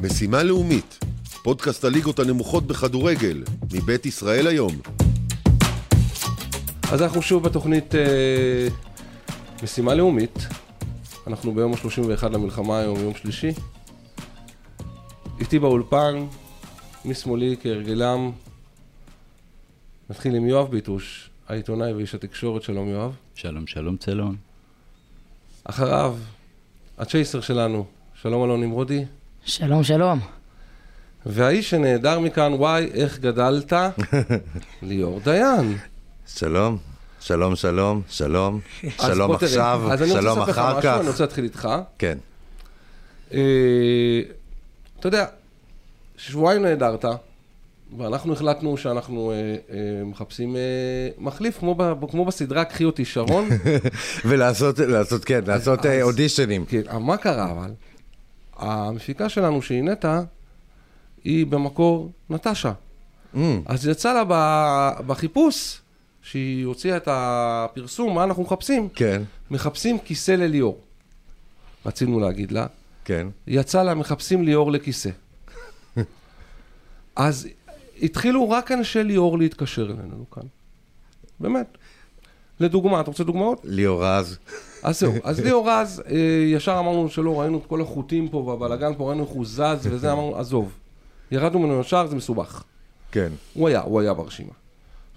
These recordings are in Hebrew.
משימה לאומית, פודקאסט הליגות הנמוכות בכדורגל, מבית ישראל היום. אז אנחנו שוב בתוכנית אה, משימה לאומית. אנחנו ביום ה-31 למלחמה היום, יום שלישי. איתי באולפן, משמאלי כהרגלם. נתחיל עם יואב ביטוש, העיתונאי ואיש התקשורת. שלום יואב. שלום, שלום צלון. אחריו, הצ'ייסר שלנו, שלום אלון נמרודי. שלום, שלום. והאיש שנעדר מכאן, וואי, איך גדלת? ליאור דיין. שלום, שלום, שלום, שלום, שלום בוא תראה, עכשיו, אז אני רוצה שלום לספר לך אחר משהו, כך. אני רוצה להתחיל איתך. כן, אה, אתה יודע, שבועיים נעדרת, ואנחנו החלטנו שאנחנו אה, אה, מחפשים אה, מחליף, כמו, ב, כמו בסדרה קחי אותי שרון. ולעשות, לעשות, כן, לעשות אז- אודישנים. כן, מה קרה אבל? המפיקה שלנו שהיא נטע, היא במקור נטשה. Mm, אז יצא לה בחיפוש, שהיא הוציאה את הפרסום, מה אנחנו מחפשים? כן, מחפשים כיסא לליאור. רצינו להגיד לה, כן. יצא לה מחפשים ליאור לכיסא. אז התחילו רק אנשי ליאור להתקשר אלינו כאן. באמת. לדוגמה, אתה רוצה דוגמאות? ליאור רז. אז זהו, אז ליאור רז, אה, ישר אמרנו שלא, ראינו את כל החוטים פה והבלאגן פה, ראינו איך הוא זז וזה, אמרנו, עזוב. ירדנו ממנו ישר, זה מסובך. כן. הוא היה, הוא היה ברשימה.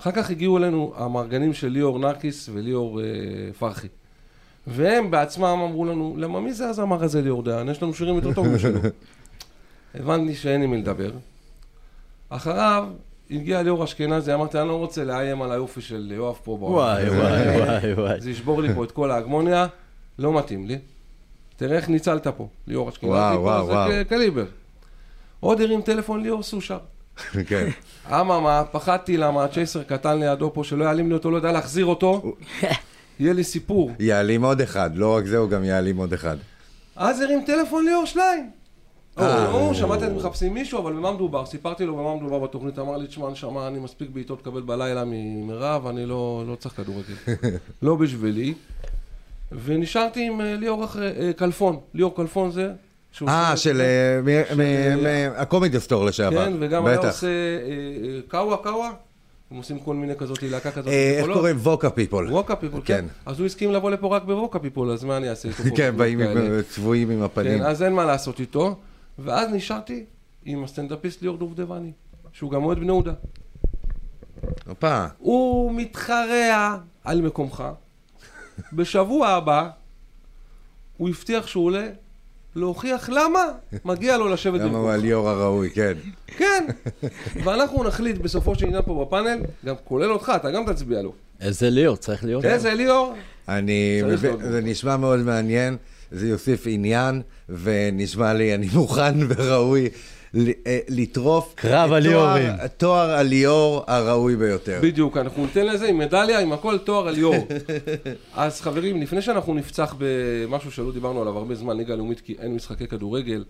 אחר כך הגיעו אלינו המארגנים של ליאור נרקיס וליאור אה, פרחי. והם בעצמם אמרו לנו, למה מי זה הזמר הזה ליאור דיין? יש לנו שירים יותר טובים שלו. הבנתי שאין עם מי לדבר. אחריו הגיע ליאור אשכנזי, אמרתי, אני לא רוצה לאיים על היופי של יואב פה בעולם. וואי, וואי, וואי, וואי. זה ישבור לי פה את כל ההגמוניה, לא מתאים לי. תראה איך ניצלת פה, ליאור אשכנזי וואו, וואו, זה וואו. ק- קליבר. עוד הרים טלפון ליאור סושר. כן. אממה, פחדתי למה הצ'ייסר קטן לידו פה, שלא יעלים לי אותו, לא יודע להחזיר אותו. יהיה לי סיפור. יעלים עוד אחד, לא רק זה, הוא גם יעלים עוד אחד. אז הרים טלפון ליאור שליין. אה. הוא, שמעתי אתם מחפשים מישהו, אבל במה מדובר? סיפרתי לו במה מדובר בתוכנית, אמר לי, תשמע, נשמה, אני מספיק בעיטות לקבל בלילה ממירב, אני לא לא צריך כדורגל. לא בשבילי. ונשארתי עם אה, ליאור אה, כלפון. ליאור כלפון זה... אה, של אה, מ- מ- אה, מ- הקומדי סטור לשעבר. כן, וגם היה. עושה אה, אה, קאווה קאווה. הם עושים כל מיני כזאת להקה כזאת. אה, איך. קוראים? ווקה פיפול. ווקה פיפול, כן. כן. אז הוא הסכים לבוא לפה רק בווקה פיפול, אז מה אני אעשה איתו? כן, באים? צבועים עם הפנים. כן, אז אין מה לעשות איתו. ואז נשארתי עם הסטנדאפיסט ליאור דובדבני, שהוא גם אוהד בני יהודה. הופה. הוא מתחרע על מקומך. בשבוע הבא הוא הבטיח שהוא עולה להוכיח למה מגיע לו לשבת למה הוא במקומך. הליאור הראוי, כן. כן. ואנחנו נחליט בסופו של עניין פה בפאנל, גם כולל אותך, אתה גם תצביע לו. איזה ליאור, צריך להיות. איזה ליאור? אני, זה נשמע מאוד מעניין, זה יוסיף עניין, ונשמע לי, אני מוכן וראוי ל- אה, לטרוף קרב את הליאורים. תואר- תואר הליאור הראוי ביותר. בדיוק, אנחנו ניתן לזה עם מדליה, עם הכל תואר על ליאור. אז חברים, לפני שאנחנו נפצח במשהו שלא דיברנו עליו הרבה זמן, ליגה לאומית, כי אין משחקי כדורגל,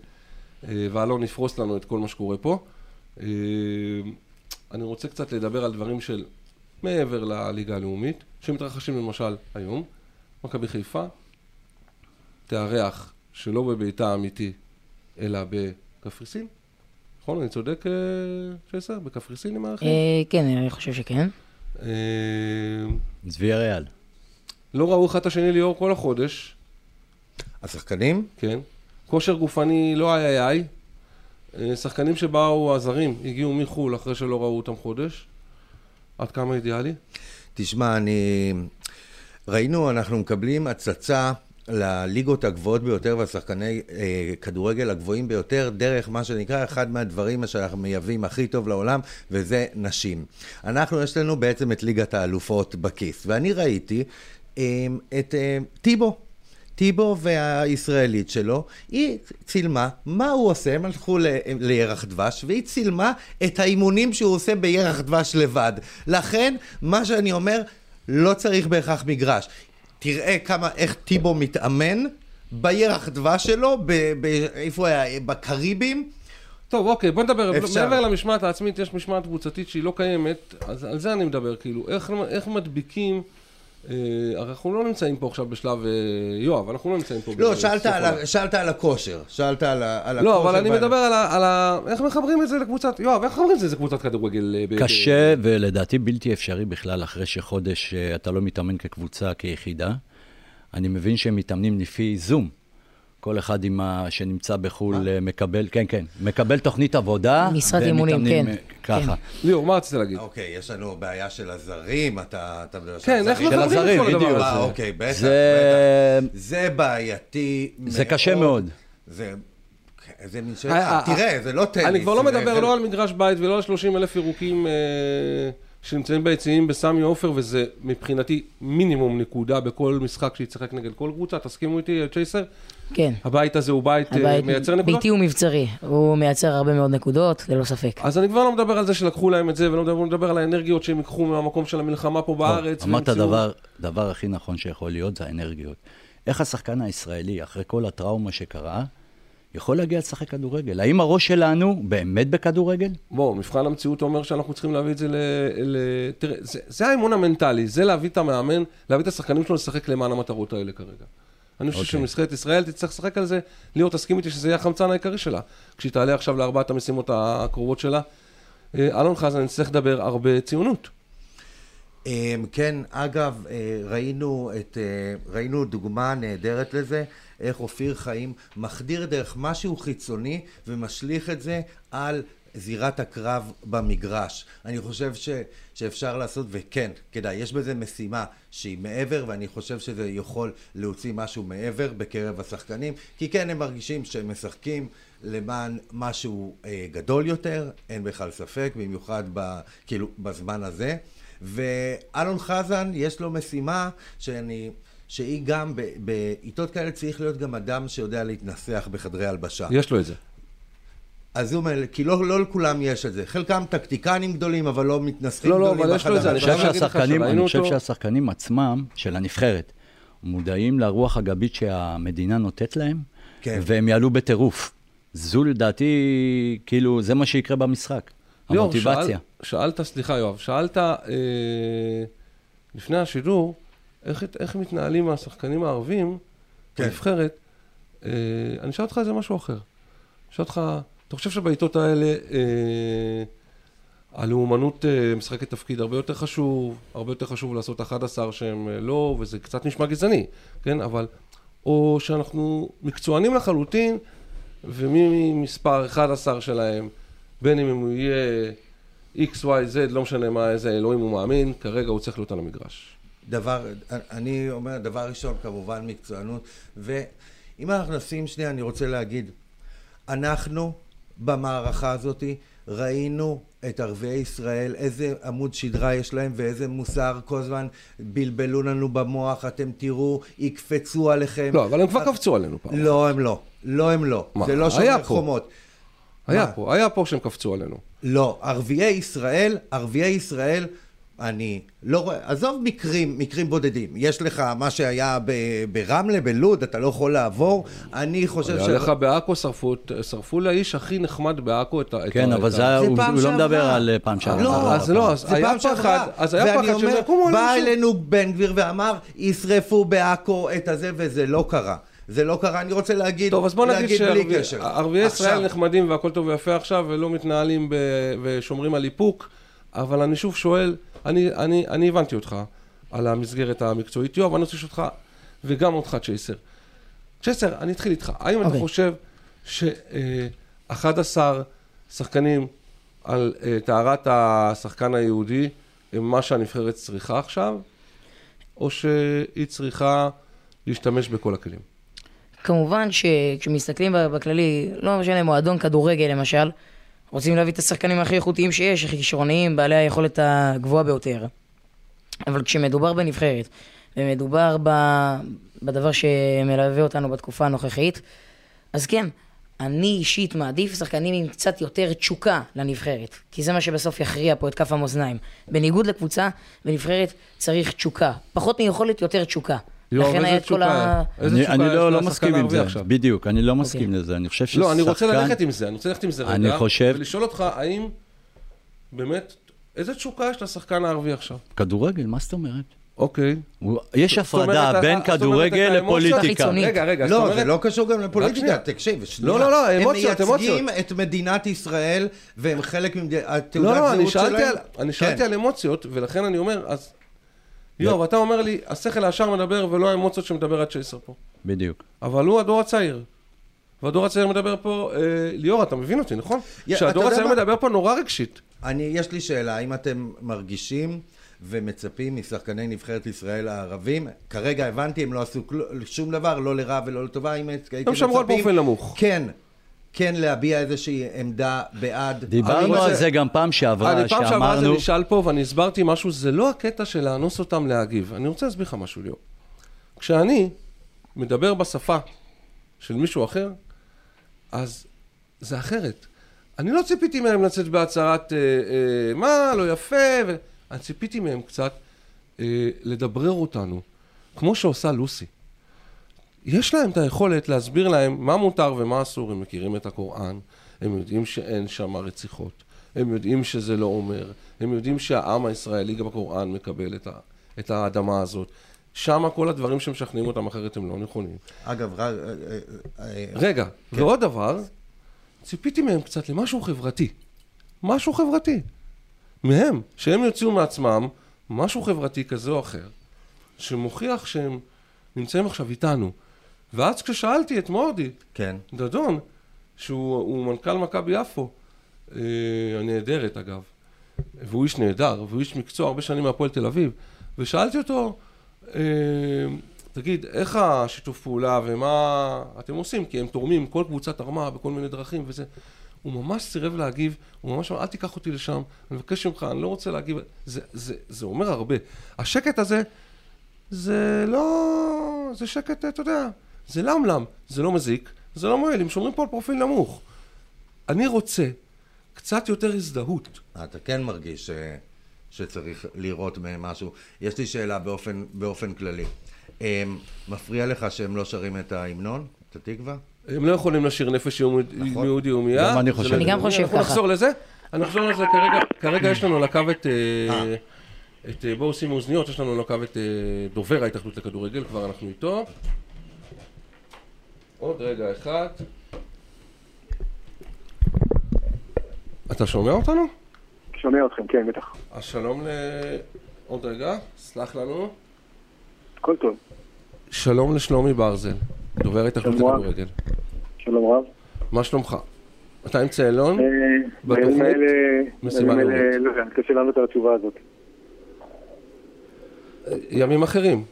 אה, ואלון יפרוס לנו את כל מה שקורה פה. אה, אני רוצה קצת לדבר על דברים של מעבר לליגה הלאומית, שמתרחשים למשל היום. מכבי חיפה תארח שלא בביתה האמיתי, אלא בקפריסין. נכון? אני צודק, אה, שייסר? בקפריסין הם מארחים? אה, כן, אני חושב שכן. אה, צבי אריאל. לא ראו אחד את השני ליאור כל החודש, השחקנים? כן. כושר גופני לא איי איי איי. אה, שחקנים שבאו, הזרים, הגיעו מחו"ל אחרי שלא ראו אותם חודש. עד כמה אידיאלי? תשמע, אני... ראינו, אנחנו מקבלים הצצה לליגות הגבוהות ביותר והשחקני אה, כדורגל הגבוהים ביותר דרך מה שנקרא אחד מהדברים שאנחנו מייבאים הכי טוב לעולם וזה נשים. אנחנו, יש לנו בעצם את ליגת האלופות בכיס ואני ראיתי אה, את אה, טיבו. טיבו והישראלית שלו, היא צילמה מה הוא עושה, הם הלכו ל- לירח דבש, והיא צילמה את האימונים שהוא עושה בירח דבש לבד. לכן, מה שאני אומר, לא צריך בהכרח מגרש. תראה כמה, איך טיבו מתאמן בירח דבש שלו, ב, ב, איפה היה? בקריבים. טוב, אוקיי, בוא נדבר. אפשר. מעבר למשמעת העצמית, יש משמעת קבוצתית שהיא לא קיימת, אז על זה אני מדבר, כאילו, איך, איך מדביקים אנחנו לא נמצאים פה עכשיו בשלב... אה, יואב, אנחנו לא נמצאים פה... לא, שאלת על. ה- שאלת על הכושר. שאלת על, ה- על הכושר. לא, אבל אני ועל- מדבר על ה... על ה... איך מחברים את זה לקבוצת... יואב, איך מחברים את זה לקבוצת כדורגל? אה, ב- קשה ולדעתי בלתי אפשרי בכלל אחרי שחודש אה, אתה לא מתאמן כקבוצה, כיחידה. אני מבין שהם מתאמנים לפי זום. כל אחד עם ה... שנמצא בחו"ל אה, מקבל, כן, כן, מקבל תוכנית עבודה. משרת והם אימונים, כן, אה, ככה. ליאור, מה רצית להגיד? אוקיי, יש לנו בעיה של הזרים, אתה... אתה מדבר כן, איך מחברים הזרים, את כל הדבר בדיוק. הזה? אה, אוקיי, בטח, זה- בטח. זה בעייתי מאוד. זה קשה מאוד. זה... זה מין ש... אה, אה, תראה, זה לא טניס. אני כבר לא זה- מדבר זה- לא על מגרש בית ולא על 30 אלף ירוקים אה, שנמצאים ביציעים בסמי עופר, וזה מבחינתי מינימום נקודה בכל משחק שיצחק נגד כל קבוצה, תסכימו איתי, צ'ייסר? כן. הבית הזה הוא בית אה, הבית מייצר נקודות? ביתי ומבצרי, הוא מייצר הרבה מאוד נקודות, ללא ספק. אז אני כבר לא מדבר על זה שלקחו להם את זה, ולא מדבר, מדבר על האנרגיות שהם ייקחו מהמקום של המלחמה פה בארץ. אמרת דבר, דבר הכי נכון שיכול להיות, זה האנרגיות. איך השחקן הישראלי, אחרי כל הטראומה שקרה, יכול להגיע לשחק כדורגל? האם הראש שלנו באמת בכדורגל? בוא, מבחן המציאות אומר שאנחנו צריכים להביא את זה ל... ל... תראה, זה, זה האמון המנטלי, זה להביא את המאמן, להביא את השחקנים שלו לשחק למען המטרות האלה כרגע. אני חושב אוקיי. שנבחרת ישראל תצטרך לשחק על זה, ליאור, תסכים איתי שזה יהיה החמצן העיקרי שלה. כשהיא תעלה עכשיו לארבעת המשימות הקרובות שלה. אה, אלון חזן יצטרך לדבר הרבה ציונות. אמ, כן, אגב, אה, ראינו, את, אה, ראינו דוגמה נהדרת לזה, איך אופיר חיים מחדיר דרך משהו חיצוני ומשליך את זה על זירת הקרב במגרש. אני חושב ש, שאפשר לעשות, וכן, כדאי, יש בזה משימה שהיא מעבר, ואני חושב שזה יכול להוציא משהו מעבר בקרב השחקנים, כי כן, הם מרגישים שהם משחקים למען משהו אה, גדול יותר, אין בכלל ספק, במיוחד ב, כאילו, בזמן הזה. ואלון חזן, יש לו משימה שאני, שהיא גם, בעיתות כאלה צריך להיות גם אדם שיודע להתנסח בחדרי הלבשה. יש לו את זה. אז הוא אומר, כי לא, לא לכולם יש את זה. חלקם טקטיקנים גדולים, אבל לא מתנסחים לא, לא, גדולים אבל יש לו את זה, אני חושב שהשחקנים, אני חושב עצמם, של הנבחרת, מודעים לרוח הגבית שהמדינה נותנת להם, כן. והם יעלו בטירוף. זו לדעתי, כאילו, זה מה שיקרה במשחק. ליאור, המוטיבציה. שאל, שאלת, סליחה יואב, שאלת אה, לפני השידור, איך, איך מתנהלים השחקנים הערבים כן. בנבחרת, אה, אני אשאל אותך איזה משהו אחר. אשאל אותך, אתה חושב שבעיתות האלה אה, הלאומנות אה, משחקת תפקיד הרבה יותר חשוב, הרבה יותר חשוב לעשות 11 שהם אה, לא, וזה קצת נשמע גזעני, כן? אבל, או שאנחנו מקצוענים לחלוטין, ומי מספר 11 שלהם, בין אם הוא יהיה X, Y, Z, לא משנה מה, איזה אלוהים הוא מאמין, כרגע הוא צריך להיות על המגרש. דבר, אני אומר, דבר ראשון, כמובן מקצוענות, ואם אנחנו נשים שנייה, אני רוצה להגיד, אנחנו במערכה הזאת ראינו את ערביי ישראל, איזה עמוד שדרה יש להם ואיזה מוסר כל הזמן בלבלו לנו במוח, אתם תראו, יקפצו עליכם. לא, אבל הם כבר קפצו עלינו פעם. לא, הם לא. לא, הם לא. מה? זה לא שומר. חומות. היה מה? פה, היה פה שהם קפצו עלינו. לא, ערביי ישראל, ערביי ישראל, אני לא רואה, עזוב מקרים, מקרים בודדים. יש לך מה שהיה ב- ברמלה, בלוד, אתה לא יכול לעבור. אני חושב היה לך בעכו, שרפו, את- שרפו לאיש הכי נחמד בעכו את ה... את כן, ה- אבל את זה הוא הוא לא. מדבר על אה, פעם שעברה. לא, אז לא, אז זה היה פחד. אז היה פחד שהם אומר, בא. אלינו בן גביר ואמר, ישרפו בעכו את הזה, וזה לא קרה. זה לא קרה, אני רוצה להגיד, טוב, אז בוא נגיד להגיד בלי קשר. שערביי ישראל נחמדים והכל טוב ויפה עכשיו, ולא מתנהלים ב... ושומרים על איפוק, אבל אני שוב שואל, אני, אני, אני הבנתי אותך על המסגרת המקצועית. יואב, אני רוצה לשאול אותך, וגם אותך, צ'ייסר. צ'ייסר, אני אתחיל איתך. האם אתה אוקיי. חושב ש-11 שחקנים על אה, טהרת השחקן היהודי הם מה שהנבחרת צריכה עכשיו, או שהיא צריכה להשתמש בכל הכלים? כמובן שכשמסתכלים בכללי, לא משנה, מועדון כדורגל למשל, רוצים להביא את השחקנים הכי איכותיים שיש, הכי כישרוניים, בעלי היכולת הגבוהה ביותר. אבל כשמדובר בנבחרת, ומדובר ב... בדבר שמלווה אותנו בתקופה הנוכחית, אז כן, אני אישית מעדיף שחקנים עם קצת יותר תשוקה לנבחרת, כי זה מה שבסוף יכריע פה את כף המאזניים. בניגוד לקבוצה, בנבחרת צריך תשוקה. פחות מיכולת, יותר תשוקה. יואב, לכן היה את כל? ה... איזה אני, אני לא, לא מסכים עם זה, עכשיו? בדיוק, אני לא מסכים לזה, אני חושב ששחקן... לא, אני רוצה ללכת עם זה, אני רוצה ללכת עם זה רגע. אני חושב- ולשאול אותך, האם באמת, איזה תשוקה יש לשחקן הערבי עכשיו? כדורגל, מה זאת אומרת? אוקיי. יש הפרדה בין כדורגל לפוליטיקה. רגע, רגע, זאת לא. זה לא קשור גם לפוליטיקה. תקשיב, שנייה. לא, לא, לא, אמוציות, הם מייצגים אמוציות. את מדינת ישראל, והם חלק מתעודת לא, לא, אני זהות שאלתי שלהם. על- אני שאלתי כן. על אמוציות, ולכן אני אומר, אז... יואב, אתה אומר לי, השכל הישר מדבר ולא האמוציות שמדבר עד צ'ייסר פה. בדיוק. אבל הוא הדור הצעיר. והדור הצעיר מדבר פה, אה, ליאור, אתה מבין אותי, נכון? יא, שהדור הצעיר מה? מדבר פה נורא רגשית. אני, יש לי שאלה, האם אתם מרגישים ומצפים משחקני נבחרת ישראל הערבים, כרגע הבנתי, הם לא עשו כל, שום דבר, לא לרע ולא לטובה, אם הייתם מצפים... הם שמרו על פרופיל נמוך. כן, כן להביע איזושהי עמדה בעד... דיברנו על זה גם פעם שעברה, אני פעם שעברה זה. נשאל פה ואני הסברתי משהו, זה לא הקטע של לאנוס אותם להגיב. אני רוצה להסביר לך משהו, ליאור. כשאני מדבר בשפה של מישהו אחר, אז זה אחרת. אני לא ציפיתי מהם לצאת בהצהרת אה, אה, מה, לא יפה, ו... אני ציפיתי מהם קצת אה, לדברר אותנו, כמו שעושה לוסי. יש להם את היכולת להסביר להם מה מותר ומה אסור, הם מכירים את הקוראן, הם יודעים שאין שם רציחות, הם יודעים שזה לא אומר, הם יודעים שהעם הישראלי גם בקוראן מקבל את, ה, את האדמה הזאת. שם כל הדברים שמשכנעים אותם אחרת הם לא נכונים. אגב, רק... אה, אה, אה, רגע, ועוד דבר, ציפיתי מהם קצת למשהו חברתי. משהו חברתי. מהם, שהם יוציאו מעצמם משהו חברתי כזה או אחר, שמוכיח שהם נמצאים עכשיו איתנו. ואז כששאלתי את מורדי, כן. דדון, שהוא הוא מנכ"ל מכבי יפו, אה, הנהדרת אגב, והוא איש נהדר, והוא איש מקצוע הרבה שנים מהפועל תל אביב, ושאלתי אותו, אה, תגיד, איך השיתוף פעולה ומה אתם עושים? כי הם תורמים, כל קבוצה תרמה בכל מיני דרכים וזה. הוא ממש סירב להגיב, הוא ממש אמר, אל תיקח אותי לשם, אני מבקש ממך, אני לא רוצה להגיב. זה, זה, זה אומר הרבה. השקט הזה, זה לא... זה שקט, אתה יודע, זה למלם, זה לא מזיק, זה לא מועיל, הם שומרים פה על פרופיל נמוך. אני רוצה קצת יותר הזדהות. אתה כן מרגיש ש... שצריך לראות מהם משהו. יש לי שאלה באופן, באופן כללי. הם, מפריע לך שהם לא שרים את ההמנון, את התקווה? הם לא יכולים לשיר נפש יהוד- נכון. יהודי הומייה. גם אני זה חושב. לא אני גם. חושב אנחנו ככה. נחזור לזה. אני נחזור לזה כרגע. כרגע יש לנו על הקו את... אה, את אה, בואו שימו אוזניות, יש לנו על הקו את אה, דובר ההתאחדות לכדורגל, כבר אנחנו איתו. עוד רגע אחד. אתה שומע אותנו? שומע אתכם, כן, בטח. אז שלום ל... עוד רגע, סלח לנו. הכל טוב. שלום לשלומי ברזל, דובר רב. לכדורגל. שלום רב. מה שלומך? אתה עם צאלון? בתוכנית? האלה, לאומית. לא יודע, אני קשה לענות על התשובה הזאת. ימים אחרים.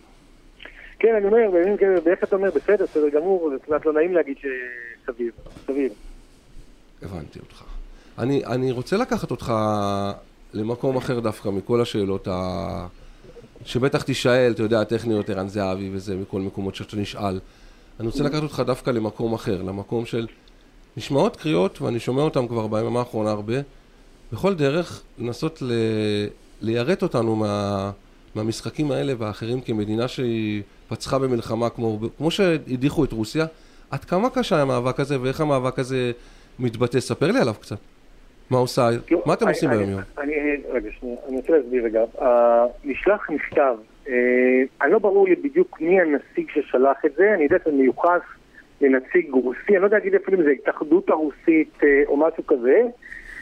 כן, אני אומר, בימים כאלה, ואיך אתה אומר, בסדר, בסדר גמור, זה קצת לא נעים להגיד שסביר, סביר. הבנתי אותך. אני, אני רוצה לקחת אותך למקום אחר דווקא מכל השאלות ה... שבטח תישאל, אתה יודע, הטכניות ערן זהבי וזה, מכל מקומות שאתה נשאל. אני רוצה לקחת אותך דווקא למקום אחר, למקום של... נשמעות קריאות, ואני שומע אותן כבר ביממה האחרונה הרבה, בכל דרך לנסות ל... ליירט אותנו מה... מהמשחקים האלה והאחרים כמדינה שהיא פצחה במלחמה כמו, כמו שהדיחו את רוסיה. עד כמה קשה המאבק הזה ואיך המאבק הזה מתבטא? ספר לי עליו קצת. מה עושה, מה אתם עושים ביום יום? אני, רגע, שנייה, אני רוצה להסביר רגע. נשלח מכתב, אה, אני לא ברור לי בדיוק מי הנציג ששלח את זה, אני יודע שזה מיוחס לנציג רוסי, אני לא יודע להגיד אפילו אם זה ההתאחדות הרוסית אה, או משהו כזה,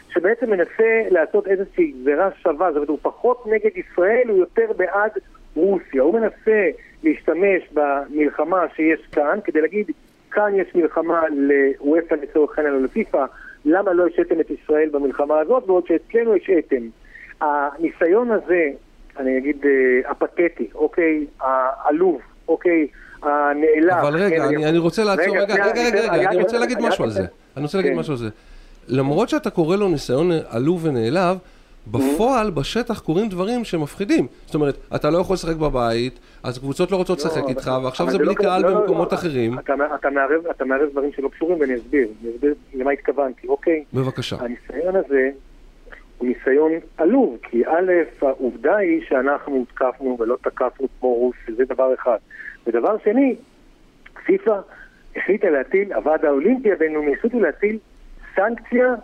שבעצם מנסה לעשות איזושהי גזירה שווה, זאת אומרת, הוא פחות נגד ישראל, הוא יותר בעד רוסיה. הוא מנסה להשתמש במלחמה שיש כאן, כדי להגיד, כאן יש מלחמה לוופא לצורך העניין או לפיפ"א, למה לא השעתם את ישראל במלחמה הזאת, בעוד שאצלנו השעתם. הניסיון הזה, אני אגיד, אה, הפתטי, אוקיי, העלוב, אוקיי, הנעלב. אבל רגע, כן, אני, אני רוצה לעצור, רגע, רגע, רגע, אני- רגע, אני רוצה להגיד משהו על זה. אני רוצה להגיד כן. משהו על זה. למרות שאתה קורא לו ניסיון עלוב ונעלב, בפועל, בשטח קורים דברים שמפחידים. זאת אומרת, אתה לא יכול לשחק בבית, אז קבוצות לא רוצות לשחק לא, איתך, אבל- ועכשיו זה בלי קהל במקומות אחרים. אתה, מערב, דברים שלא קשורים ואני אסביר, אני אסביר למה התכוונתי, אוקיי? בבקשה. הניסיון הזה הוא ניסיון עלוב, כי א', העובדה היא שאנחנו הותקפנו ולא תקפנו כמו רוסיה, זה דבר אחד. ודבר שני, פיפ"א החליטה להטיל, הוועד האולימפי הבינלאומי החליטו להטיל סנקציה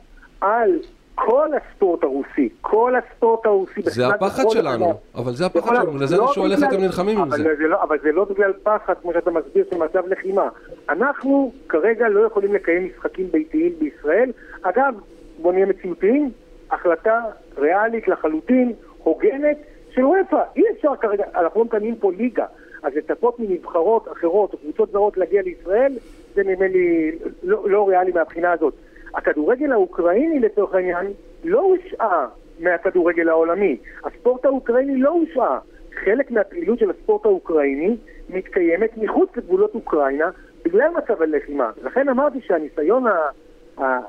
על כל הספורט הרוסי, כל הספורט הרוסי... זה הפחד שלנו, ענף. אבל זה הפחד שלנו, לזה לא אני שואל איך אתם נלחמים עם אבל זה. לא, אבל זה לא בגלל פחד, כמו שאתה מסביר, של מצב לחימה. אנחנו כרגע לא יכולים לקיים משחקים ביתיים בישראל. אגב, בוא נהיה מציאותיים, החלטה ריאלית לחלוטין, הוגנת, של וופא. אי אפשר כרגע, אנחנו לא מקיימים פה ליגה. אז לצפות מנבחרות אחרות או קבוצות זרות להגיע לישראל, זה נדמה לי לא, לא ריאלי מהבחינה הזאת. הכדורגל האוקראיני לצורך העניין לא הושעה מהכדורגל העולמי. הספורט האוקראיני לא הושעה. חלק מהפעילות של הספורט האוקראיני מתקיימת מחוץ לגבולות אוקראינה בגלל מצב הלחימה. לכן אמרתי שהניסיון ה-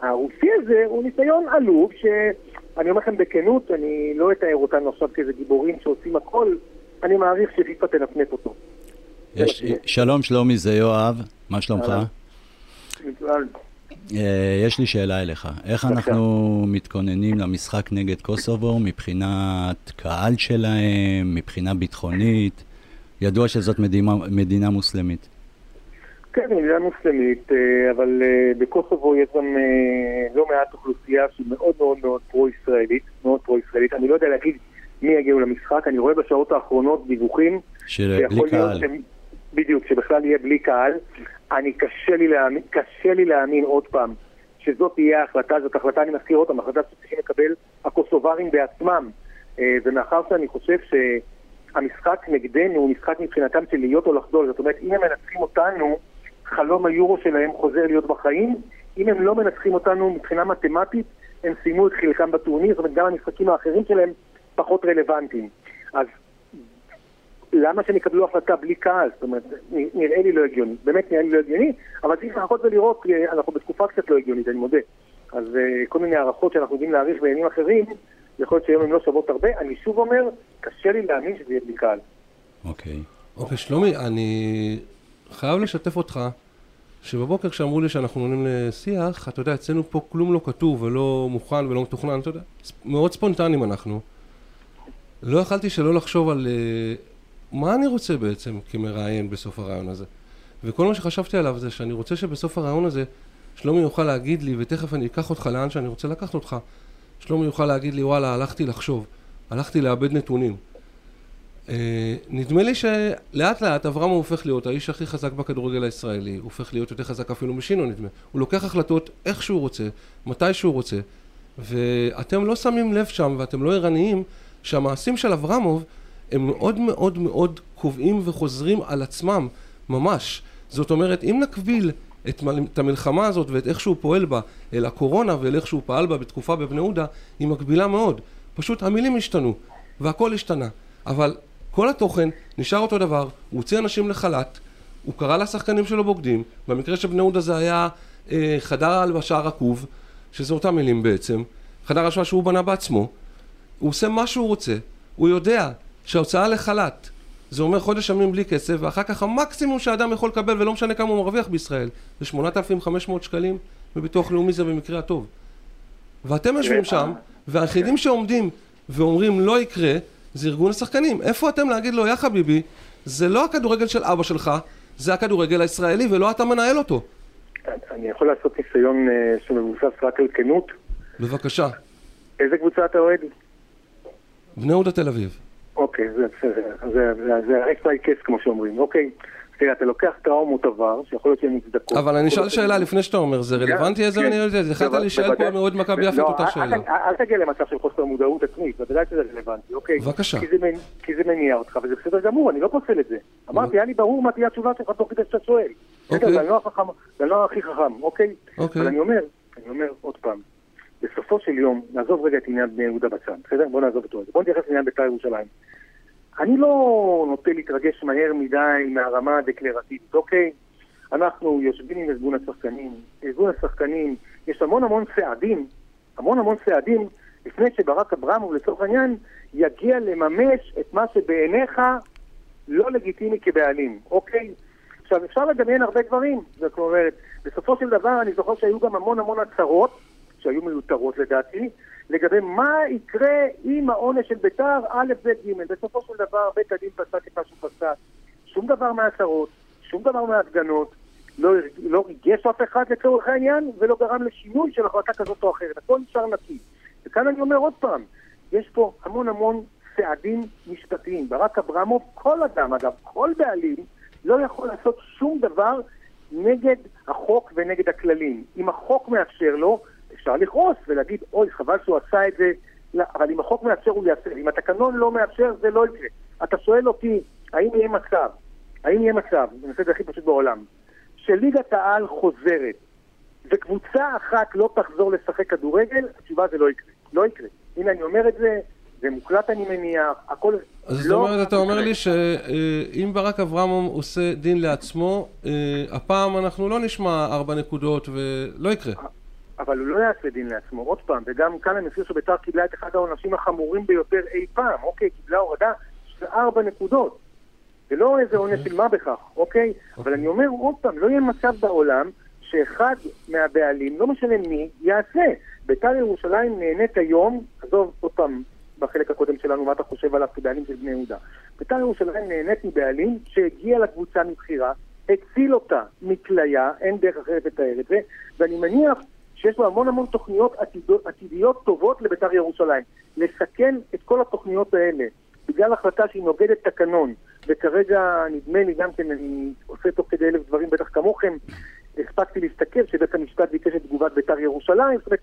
הרוסי הזה הוא ניסיון עלוב, שאני אומר לכם בכנות, אני לא אתאר אותנו עכשיו כאיזה גיבורים שעושים הכל, אני מעריך שפיפ"א תנפנף אותו. יש, שלום שלומי, זה יואב, מה שלומך? אה, יש לי שאלה אליך. איך אנחנו מתכוננים למשחק נגד קוסובו מבחינת קהל שלהם, מבחינה ביטחונית? ידוע שזאת מדינה, מדינה מוסלמית. כן, מדינה מוסלמית, אה, אבל אה, בקוסובו יש גם לא מעט אוכלוסייה שהיא מאוד מאוד מאוד פרו-ישראלית, מאוד פרו-ישראלית. אני לא יודע להגיד מי יגיעו למשחק, אני רואה בשעות האחרונות דיווחים שיכול להיות קהל. שהם- בדיוק, שבכלל יהיה בלי קהל. אני קשה לי להאמין, קשה לי להאמין עוד פעם שזאת תהיה ההחלטה, זאת החלטה, אני מזכיר פעם, החלטה שצריכים לקבל הקוסוברים בעצמם. אה, ומאחר שאני חושב שהמשחק נגדנו הוא משחק מבחינתם של להיות או לחדול, זאת אומרת, אם הם מנצחים אותנו, חלום היורו שלהם חוזר להיות בחיים, אם הם לא מנצחים אותנו מבחינה מתמטית, הם סיימו את חלקם בטורניר, זאת אומרת, גם המשחקים האחרים שלהם פחות רלוונטיים. אז למה שהם יקבלו החלטה בלי קהל? זאת אומרת, נראה לי לא הגיוני. באמת נראה לי לא הגיוני, אבל צריך לחכות ולראות, אה, אנחנו בתקופה קצת לא הגיונית, אני מודה. אז אה, כל מיני הערכות שאנחנו יודעים להעריך בימים אחרים, יכול להיות שהיום הן לא שוות הרבה. אני שוב אומר, קשה לי להאמין שזה יהיה בלי קהל. אוקיי. אוקיי, שלומי, אני חייב לשתף אותך שבבוקר כשאמרו לי שאנחנו עונים לשיח, אתה יודע, אצלנו פה כלום לא כתוב ולא מוכן ולא מתוכנן, אתה יודע, מאוד ספונטניים אנחנו. לא יכלתי שלא לחשוב על אה, מה אני רוצה בעצם כמראיין בסוף הרעיון הזה. וכל מה שחשבתי עליו זה שאני רוצה שבסוף הרעיון הזה שלומי יוכל להגיד לי, ותכף אני אקח אותך לאן שאני רוצה לקחת אותך, שלומי יוכל להגיד לי, וואלה, הלכתי לחשוב, הלכתי לאבד נתונים. אה, נדמה לי שלאט לאט אברהם הוא הופך להיות האיש הכי חזק בכדורגל הישראלי, הוא הופך להיות יותר חזק אפילו משינו נדמה. הוא לוקח החלטות איך שהוא רוצה, מתי שהוא רוצה, ואתם לא שמים לב שם ואתם לא ערניים שהמעשים של אברמוב הם מאוד מאוד מאוד קובעים וחוזרים על עצמם, ממש. זאת אומרת, אם נקביל את, את המלחמה הזאת ואת איך שהוא פועל בה אל הקורונה ואל איך שהוא פעל בה בתקופה בבני יהודה, היא מקבילה מאוד. פשוט המילים השתנו, והכל השתנה. אבל כל התוכן נשאר אותו דבר, הוא הוציא אנשים לחל"ת, הוא קרא לשחקנים שלו בוגדים, במקרה של בני יהודה זה היה אה, חדר הלבשה רקוב, שזה אותם מילים בעצם, חדר הלבשה שהוא בנה בעצמו, הוא עושה מה שהוא רוצה, הוא יודע שההוצאה לחל"ת זה אומר חודש ימים בלי כסף, ואחר כך המקסימום שאדם יכול לקבל, ולא משנה כמה הוא מרוויח בישראל, זה 8,500 שקלים, וביטוח לאומי זה במקרה הטוב. ואתם יושבים שם, והיחידים שעומדים ואומרים לא יקרה, זה ארגון השחקנים. איפה אתם להגיד לו, יא חביבי, זה לא הכדורגל של אבא שלך, זה הכדורגל הישראלי, ולא אתה מנהל אותו. אני יכול לעשות ניסיון אה, שמבוסס רק על כנות. בבקשה. איזה קבוצה אתה אוהד? בני יהודה תל אביב. אוקיי, זה בסדר. זה- זה- זה ה extreme case כמו שאומרים. אוקיי, תראה, אתה לוקח טראומות עבר, שיכול להיות שהן מוצדקות. אבל אני אשאל שאלה לפני שאתה אומר, זה רלוונטי איזה. אני יודע, יכלת בוודאי- להישאל פה. מאוהד מכבי יפו את לא, אותה אל- שאלה. אל- תגיע למצב של חוסר מודעות עצמית, בוודאי שזה רלוונטי, אוקיי? בבקשה. כי זה זה מניע אותך, וזה בסדר גמור, אני לא פוסל את זה. אמרתי, היה לי ברור מה תהיה התשובה שלך תוך כדי שאתה שואל. אוקיי. זה לא זה לא הכי חכם, אוקיי? אוקיי. אבל אני אומר, אני אומר עוד פעם, בסופו של יום, נעזוב רגע את עניין בני יהודה בצד, בסדר? בוא נעזוב אותו. בוא נתייחס לעניין בית"ר ירושלים. אני לא נוטה להתרגש מהר מדי מהרמה הדקלרטיבית, אוקיי? אנחנו יושבים עם ארגון השחקנים, ארגון השחקנים, יש המון המון צעדים, המון המון צעדים, לפני שברק אברמוב לצורך העניין יגיע לממש את מה שבעיניך לא לגיטימי כבעלים, אוקיי? עכשיו, אפשר לדמיין הרבה דברים, זאת אומרת, בסופו של דבר אני זוכר שהיו גם המון המון הצהרות, שהיו מיותרות לדעתי, לגבי מה יקרה עם העונש של ביתר, א', ב', ג'. בסופו של דבר בית הדין פסק את מה שהוא פסק. שום דבר מההצהרות, שום דבר מההפגנות, לא, לא ריגש אף אחד לצורך העניין, ולא גרם לשינוי של החלטה כזאת או אחרת. הכל נשאר נקי. וכאן אני אומר עוד פעם, יש פה המון המון צעדים משפטיים. ברק אברמוב, כל אדם, אגב, כל בעלים, לא יכול לעשות שום דבר נגד החוק ונגד הכללים. אם החוק מאפשר לו, אפשר לכעוס ולהגיד, אוי, חבל שהוא עשה את זה, לא, אבל אם החוק מאפשר, הוא יעשה. אם התקנון לא מאפשר, זה לא יקרה. אתה שואל אותי, האם יהיה מצב, האם יהיה מצב, אני עושה את זה הכי פשוט בעולם, שליגת העל חוזרת, וקבוצה אחת לא תחזור לשחק כדורגל, התשובה זה לא יקרה. לא יקרה. הנה אני אומר את זה, זה מוקלט אני מניח, הכל... אז זאת לא אומרת, אתה אומר. לי שאם ברק אברמוב עושה דין לעצמו, אה, הפעם אנחנו לא נשמע ארבע נקודות ולא יקרה. אבל הוא לא יעשה דין לעצמו, עוד פעם, וגם כאן אני מזכיר שביתר קיבלה את אחד העונשים החמורים ביותר אי פעם, אוקיי, קיבלה הורדה של ארבע נקודות. זה לא איזה עונש של מה בכך, אוקיי? אבל אני אומר עוד פעם, לא יהיה מצב בעולם שאחד מהבעלים, לא משנה מי, יעשה. ביתר ירושלים נהנית היום, עזוב עוד פעם בחלק הקודם שלנו מה אתה חושב עליו כבעלים של בני יהודה. ביתר ירושלים נהנית מבעלים שהגיע לקבוצה מבחירה, הציל אותה מכליה, אין דרך אחרת לתאר את זה, ואני מניח שיש לו המון המון תוכניות עתידות, עתידיות טובות לביתר ירושלים. לסכן את כל התוכניות האלה בגלל החלטה שהיא נוגדת תקנון, וכרגע נדמה לי גם כן, אני עושה תוך כדי אלף דברים בטח כמוכם, הספקתי להסתכל שבית המשפט ביקש את תגובת ביתר ירושלים, זאת אומרת,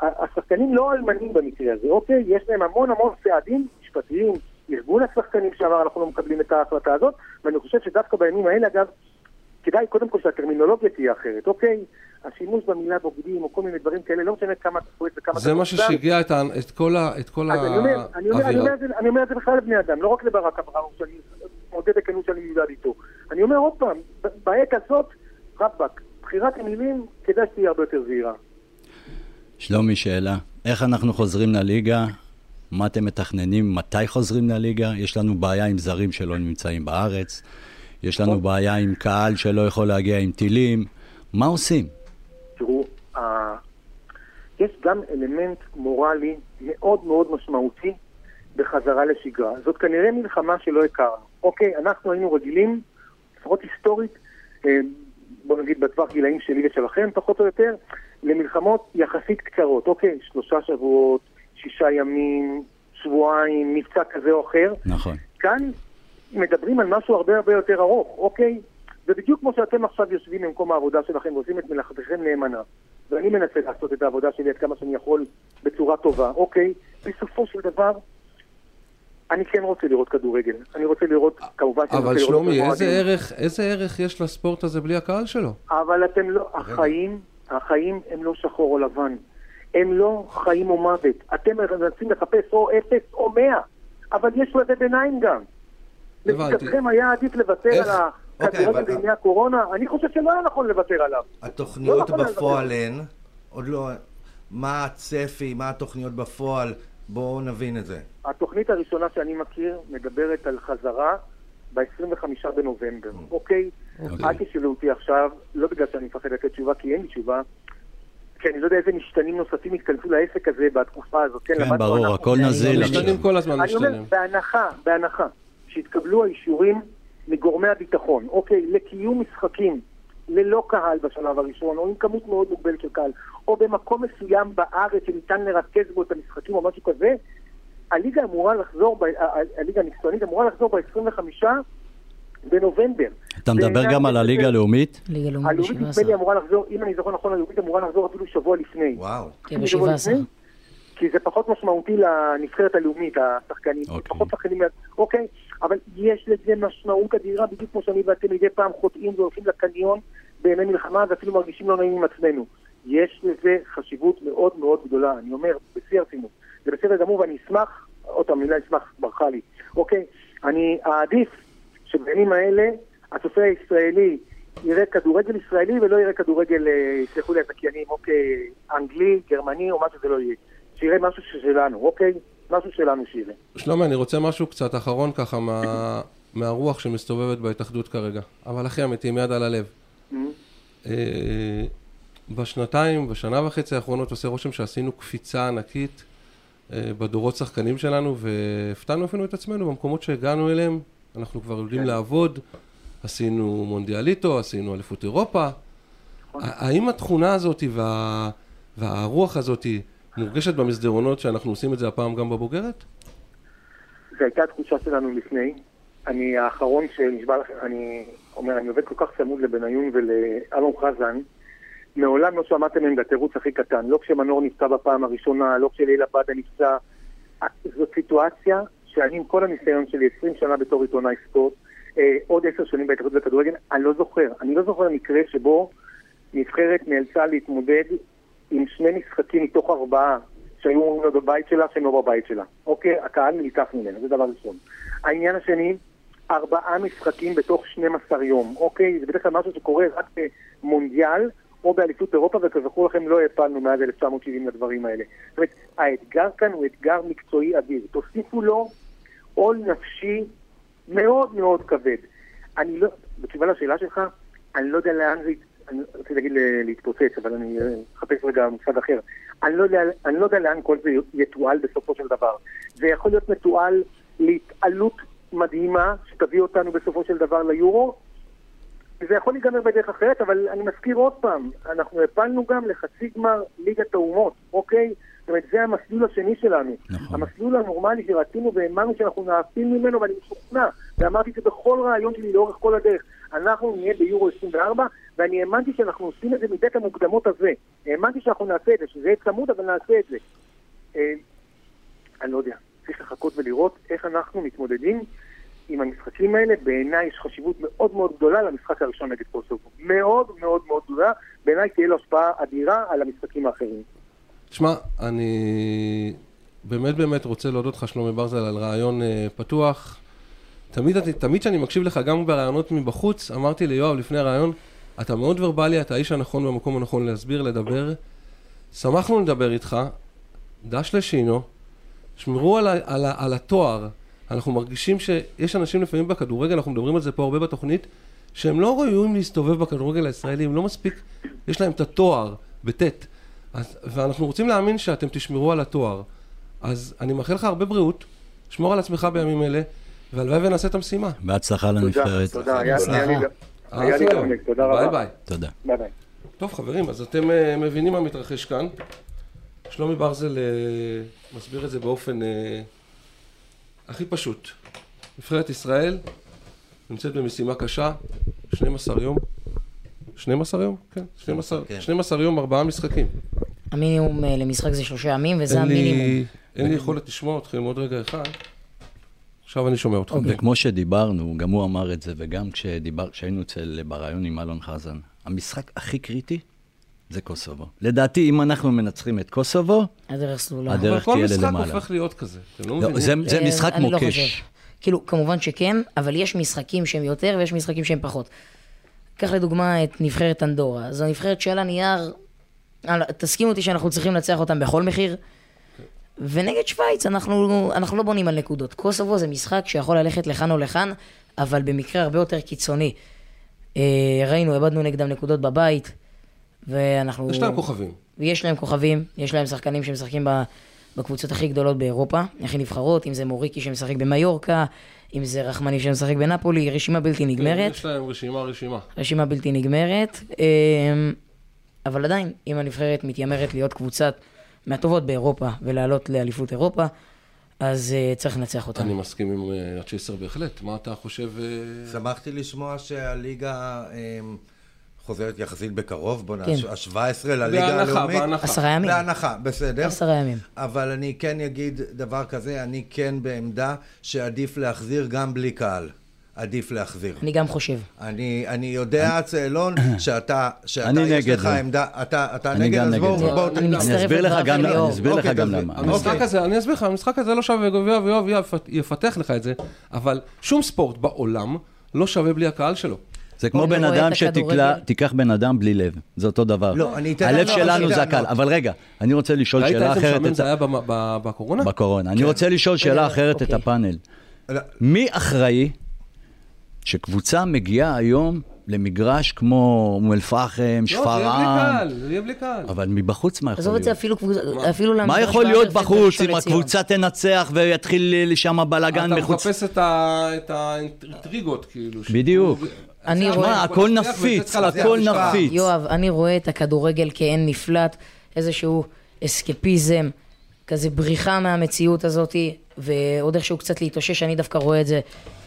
השחקנים לא אלמנים במקרה הזה, אוקיי? יש להם המון המון צעדים משפטיים, ארגון השחקנים שאמר אנחנו לא מקבלים את ההחלטה הזאת, ואני חושב שדווקא בימים האלה, אגב, כדאי קודם כל שהטרמינולוגיה תהיה אחרת, אוקיי? השימוש במילה בוגדים או כל מיני דברים כאלה, לא משנה כמה אתה פועל וכמה זה אתה מה מוקדם. ששיגע את את כל ה- את כל אז אני אומר, אני אומר, אני, אומר האווירה. זה, אני אומר את זה בכלל לבני אדם, לא רק לברק אברמוב, שאני מודה בכנות שאני מיודד איתו. אני אומר עוד פעם, בעת הזאת, רבאק, בחירת המילים, כדאי שתהיה הרבה יותר זהירה. שלומי, שאלה. איך אנחנו חוזרים לליגה? מה אתם מתכננים? מתי חוזרים לליגה? יש לנו בעיה עם זרים שלא נמצאים בארץ. יש לנו בעיה עם קהל שלא יכול להגיע עם טילים. מה עושים? תראו, יש גם אלמנט מורלי מאוד מאוד משמעותי בחזרה לשגרה. זאת כנראה מלחמה שלא הכרנו. אוקיי, אנחנו היינו רגילים, לפחות היסטורית, אה, בוא נגיד בטווח גילאים שלי ושלכם, פחות או יותר, למלחמות יחסית קצרות. אוקיי, שלושה שבועות, שישה ימים, שבועיים, מבצע כזה או אחר. נכון. כאן מדברים על משהו הרבה הרבה יותר ארוך, אוקיי? ובדיוק כמו שאתם עכשיו יושבים במקום העבודה שלכם ועושים את מלאכתכם נאמנה, ואני מנסה לעשות את העבודה שלי עד כמה שאני יכול בצורה טובה, אוקיי? בסופו של דבר, אני כן רוצה לראות כדורגל. אני רוצה לראות, כמובן שאני אבל רוצה לראות שלומי, את איזה איזה ערך יש לספורט הזה בלי הקהל שלו? אבל אתם לא, החיים, החיים הם לא שחור או לבן. הם לא חיים או מוות. אתם מנסים לחפש או אפס או מאה, אבל יש לזה ביניים גם. לשיטתכם היה עדיף לוותר איך? על אוקיי, הכדורגל אבל- בימי הקורונה? אני חושב שלא היה נכון לוותר עליו. התוכניות לא נכון בפועל. הן, עוד לא, מה הצפי, מה התוכניות בפועל, בואו נבין את זה. התוכנית הראשונה שאני מכיר מדברת על חזרה ב-25 בנובמבר, אוקיי? אוקיי. אל תשאלו אותי עכשיו, לא בגלל שאני מפחד לתת תשובה, כי אין לי תשובה, כי אני לא יודע איזה משתנים נוספים התכנסו לעסק הזה בתקופה הזאת. כן, כן, ברור, הכל. נזיל משתנים. כל הזמן, אני אומר, משתנים. בהנחה, בהנחה, שהתקבלו האישורים מגורמי הביטחון, אוקיי, לקיום משחקים ללא קהל בשלב הראשון, או עם כמות מאוד מוגבלת של קהל, או במקום מסוים בארץ שניתן לרכז בו את המשחקים או משהו כזה, הליגה אמורה לחזור, ב- הליגה המקצוענית אמורה לחזור ב-25 בנובמבר. אתה מדבר גם על הליגה הלאומית? ליגה לאומית הלאומית נדמה לי ב-17. אמורה לחזור, אם אני זוכר נכון, הלאומית אמורה לחזור אפילו שבוע לפני. וואו. כן, שבוע ב-17. כי זה פחות משמעותי לנבחרת הלאומית, השחקנים. אוקיי. פחות שחקנים, אוקיי, אבל יש לזה משמעות אדירה, בדיוק כמו שאני ואתם מדי פעם חוטאים והולכים לקניון בימי מלחמה ואפילו מרגישים לא נעים עם עצמנו. יש לזה חשיבות מאוד מאוד גדולה, אני אומר, בשיא הרצינות. זה בסדר גמור ואני אשמח, עוד פעם, המילה אשמח ברחה לי, אוקיי? אני אעדיף שבימים האלה הצופה הישראלי יראה כדורגל ישראלי ולא יראה כדורגל, אה, יסלחו לי הזכיינים, אוקיי, אנגלי, גרמני או מה שזה לא יהיה. שיראה משהו שלנו, אוקיי? משהו שלנו שיראה. שלומי, אני רוצה משהו קצת אחרון ככה מה... מהרוח שמסתובבת בהתאחדות כרגע. אבל אחי אמיתי, עם יד על הלב. אה, בשנתיים, בשנה וחצי האחרונות עושה רושם שעשינו קפיצה ענקית אה, בדורות שחקנים שלנו, והפתענו אפילו את עצמנו במקומות שהגענו אליהם. אנחנו כבר יודעים לעבוד, עשינו מונדיאליטו, עשינו אליפות אירופה. ה- האם התכונה הזאת וה... והרוח הזאת מורגשת במסדרונות שאנחנו עושים את זה הפעם גם בבוגרת? זו הייתה התחושה שלנו לפני. אני האחרון שנשבע לכם, אני אומר, אני עובד כל כך צמוד לבניון ולאלון חזן. מעולם לא שמעתם מהם בתירוץ הכי קטן. לא כשמנור נפצע בפעם הראשונה, לא כשליל עבדה נפצע. זאת סיטואציה שאני עם כל הניסיון שלי, 20 שנה בתור עיתונאי ספורט, אה, עוד עשר שנים בהתאחדות לכדורגל, אני לא זוכר. אני לא זוכר מקרה שבו נבחרת נאלצה להתמודד עם שני משחקים מתוך ארבעה שהיו אומרים לו בבית שלה, שהם לא בבית שלה. אוקיי? הקהל נלקח ממנו, זה דבר ראשון. העניין השני, ארבעה משחקים בתוך 12 יום, אוקיי? זה בדרך כלל משהו שקורה רק במונדיאל או באליפות אירופה, וכזכור לכם לא הפלנו מאז 1970 לדברים האלה. זאת אומרת, האתגר כאן הוא אתגר מקצועי אדיר. תוסיפו לו עול נפשי מאוד מאוד כבד. אני לא, בתשובה לשאלה שלך, אני לא יודע לאן זה, אני רציתי להגיד ל- להתפוצץ, אבל אני אה, אחפש רגע מושג אחר. אני לא, יודע, אני לא יודע לאן כל זה יתועל בסופו של דבר. זה יכול להיות מתועל להתעלות מדהימה, שתביא אותנו בסופו של דבר ליורו. זה יכול להיגמר בדרך אחרת, אבל אני מזכיר עוד פעם, אנחנו הפלנו גם לחצי גמר ליגת האומות, אוקיי? זאת אומרת, זה המסלול השני שלנו. נכון. המסלול הנורמלי שרצינו והאמנו שאנחנו נעפיל ממנו, ואני משוכנע, ואמרתי את זה בכל רעיון שלי לאורך כל הדרך. אנחנו נהיה ביורו 24, ואני האמנתי שאנחנו עושים את זה מבית המוקדמות הזה. האמנתי שאנחנו נעשה את זה, שזה יהיה צמוד, אבל נעשה את זה. אה, אני לא יודע, צריך לחכות ולראות איך אנחנו מתמודדים עם המשחקים האלה. בעיניי יש חשיבות מאוד מאוד גדולה למשחק הראשון נגד קוסובו. מאוד מאוד מאוד גדולה. בעיניי תהיה לו השפעה אדירה על המשחקים האחרים. תשמע, אני באמת באמת רוצה להודות לך, שלומי ברזל, על רעיון אה, פתוח. תמיד תמיד כשאני מקשיב לך, גם ברעיונות מבחוץ, אמרתי ליואב לפני הרעיון, אתה מאוד ורבלי, אתה האיש הנכון במקום הנכון להסביר, לדבר. שמחנו לדבר איתך, דש לשינו, שמרו על, ה- על, ה- על התואר. אנחנו מרגישים שיש אנשים לפעמים בכדורגל, אנחנו מדברים על זה פה הרבה בתוכנית, שהם לא ראויים להסתובב בכדורגל הישראלי, הם לא מספיק, יש להם את התואר, בטי"ת. אז, ואנחנו רוצים להאמין שאתם תשמרו על התואר. אז אני מאחל לך הרבה בריאות, שמור על עצמך בימים אלה, והלוואי ונעשה את המשימה. בהצלחה תודה, לנבחרת. תודה. היה היה לי. לעונג, תודה ביי רבה. ביי. תודה. ביי ביי. טוב חברים, אז אתם אה, מבינים מה מתרחש כאן. שלומי ברזל אה, מסביר את זה באופן אה, הכי פשוט. נבחרת ישראל נמצאת במשימה קשה, 12 יום. 12 יום? כן, 12, כן. 12 יום, ארבעה משחקים. המינימום אה, למשחק זה שלושה ימים, וזה אין לי- המינימום. אין לי יכולת לשמוע אתכם עוד רגע אחד. עכשיו אני שומע אתכם. אוקיי. וכמו שדיברנו, גם הוא אמר את זה, וגם כשדיבר, כשהיינו אצל, בריאיון עם אלון חזן, המשחק הכי קריטי זה קוסובו. לדעתי, אם אנחנו מנצחים את קוסובו, הדרך סלולה. הדרך אבל כל תהיה משחק ללמעלה. הופך להיות כזה. אתם לא לא, מבינים? זה, זה אה, משחק לא מוקש. חושב. כאילו, כמובן שכן, אבל יש משחקים שהם יותר ויש משחקים שהם פחות. קח לדוגמה את נבחרת אנדורה. זו נבחרת שעל הנייר, תסכימו אותי שאנחנו צריכים לנצח אותם בכל מחיר. ונגד שווייץ אנחנו, אנחנו לא בונים על נקודות. קוסובו זה משחק שיכול ללכת לכאן או לכאן, אבל במקרה הרבה יותר קיצוני. אה, ראינו, איבדנו נגדם נקודות בבית, ואנחנו... יש להם כוכבים. ויש להם כוכבים, יש להם שחקנים שמשחקים בקבוצות הכי גדולות באירופה, הכי נבחרות, אם זה מוריקי שמשחק במיורקה, אם זה רחמני שמשחק בנפולי, רשימה בלתי נגמרת, יש להם רשימה רשימה. רשימה בלתי נגמרת, אמ, אבל עדיין, אם הנבחרת מתיימרת להיות קבוצת מהטובות באירופה ולעלות לאליפות אירופה, אז אה, צריך לנצח אותם. אני מסכים עם אה, הצ'ייסר בהחלט. מה אתה חושב? אה, שמחתי לשמוע שהליגה אמ, חוזרת יחסית בקרוב, בוא כן. נעשה, ה-17 לליגה בהנחה, הלאומית. בהנחה. עשרה ימים, בהנחה, בסדר. עשרה ימים. אבל אני כן אגיד דבר כזה, אני כן בעמדה שעדיף להחזיר גם בלי קהל. עדיף להחזיר. אני גם חושב. אני, אני יודע, צאלון, שאתה, שאתה, אני יש נגד לך זה. עמדה, אתה, אתה אני נגד, אז בואו. בואו, אני אסביר לך גם. אני אסביר לך אוקיי, גם. למה. המשחק אוקיי. הזה, אני אסביר לך, המשחק הזה לא שווה, ויואב יואב יפ- יפתח לך את זה, אבל שום ספורט בעולם לא שווה בלי הקהל שלו. זה כמו בן אדם. שתיקח בן אדם בלי לב, זה אותו דבר. לא, אני אתן הלב לענות, שלנו זה. לענות. אבל רגע, אני רוצה לשאול ראית שאלה איזה אחרת. משעמם את זה ה- היה בקורונה? בקורונה. אני רוצה לשאול שאלה אחרת את אוקיי. הפאנל. לא, מי אחראי שקבוצה מגיעה היום למגרש כמו אום אל-פחם, לא, זה יהיה בלי שפרעם, קהל, זה יהיה בלי קהל. אבל מבחוץ מה יכול עזוב את זה להיות? אפילו קבוצה, אפילו מה יכול להיות בחוץ אם. הקבוצה תנצח ויתחיל שם בלאגן אתה מחוץ? מחפש את האינטריגות, כאילו. בדיוק. אני רואה- מה, הכל נפיץ, הכל. נפיץ. יואב, אני רואה את הכדורגל כעין נפלט, איזשהו אסקפיזם, כזה בריחה מהמציאות הזאת, ועוד איכשהו קצת להתאושש, אני דווקא רואה את זה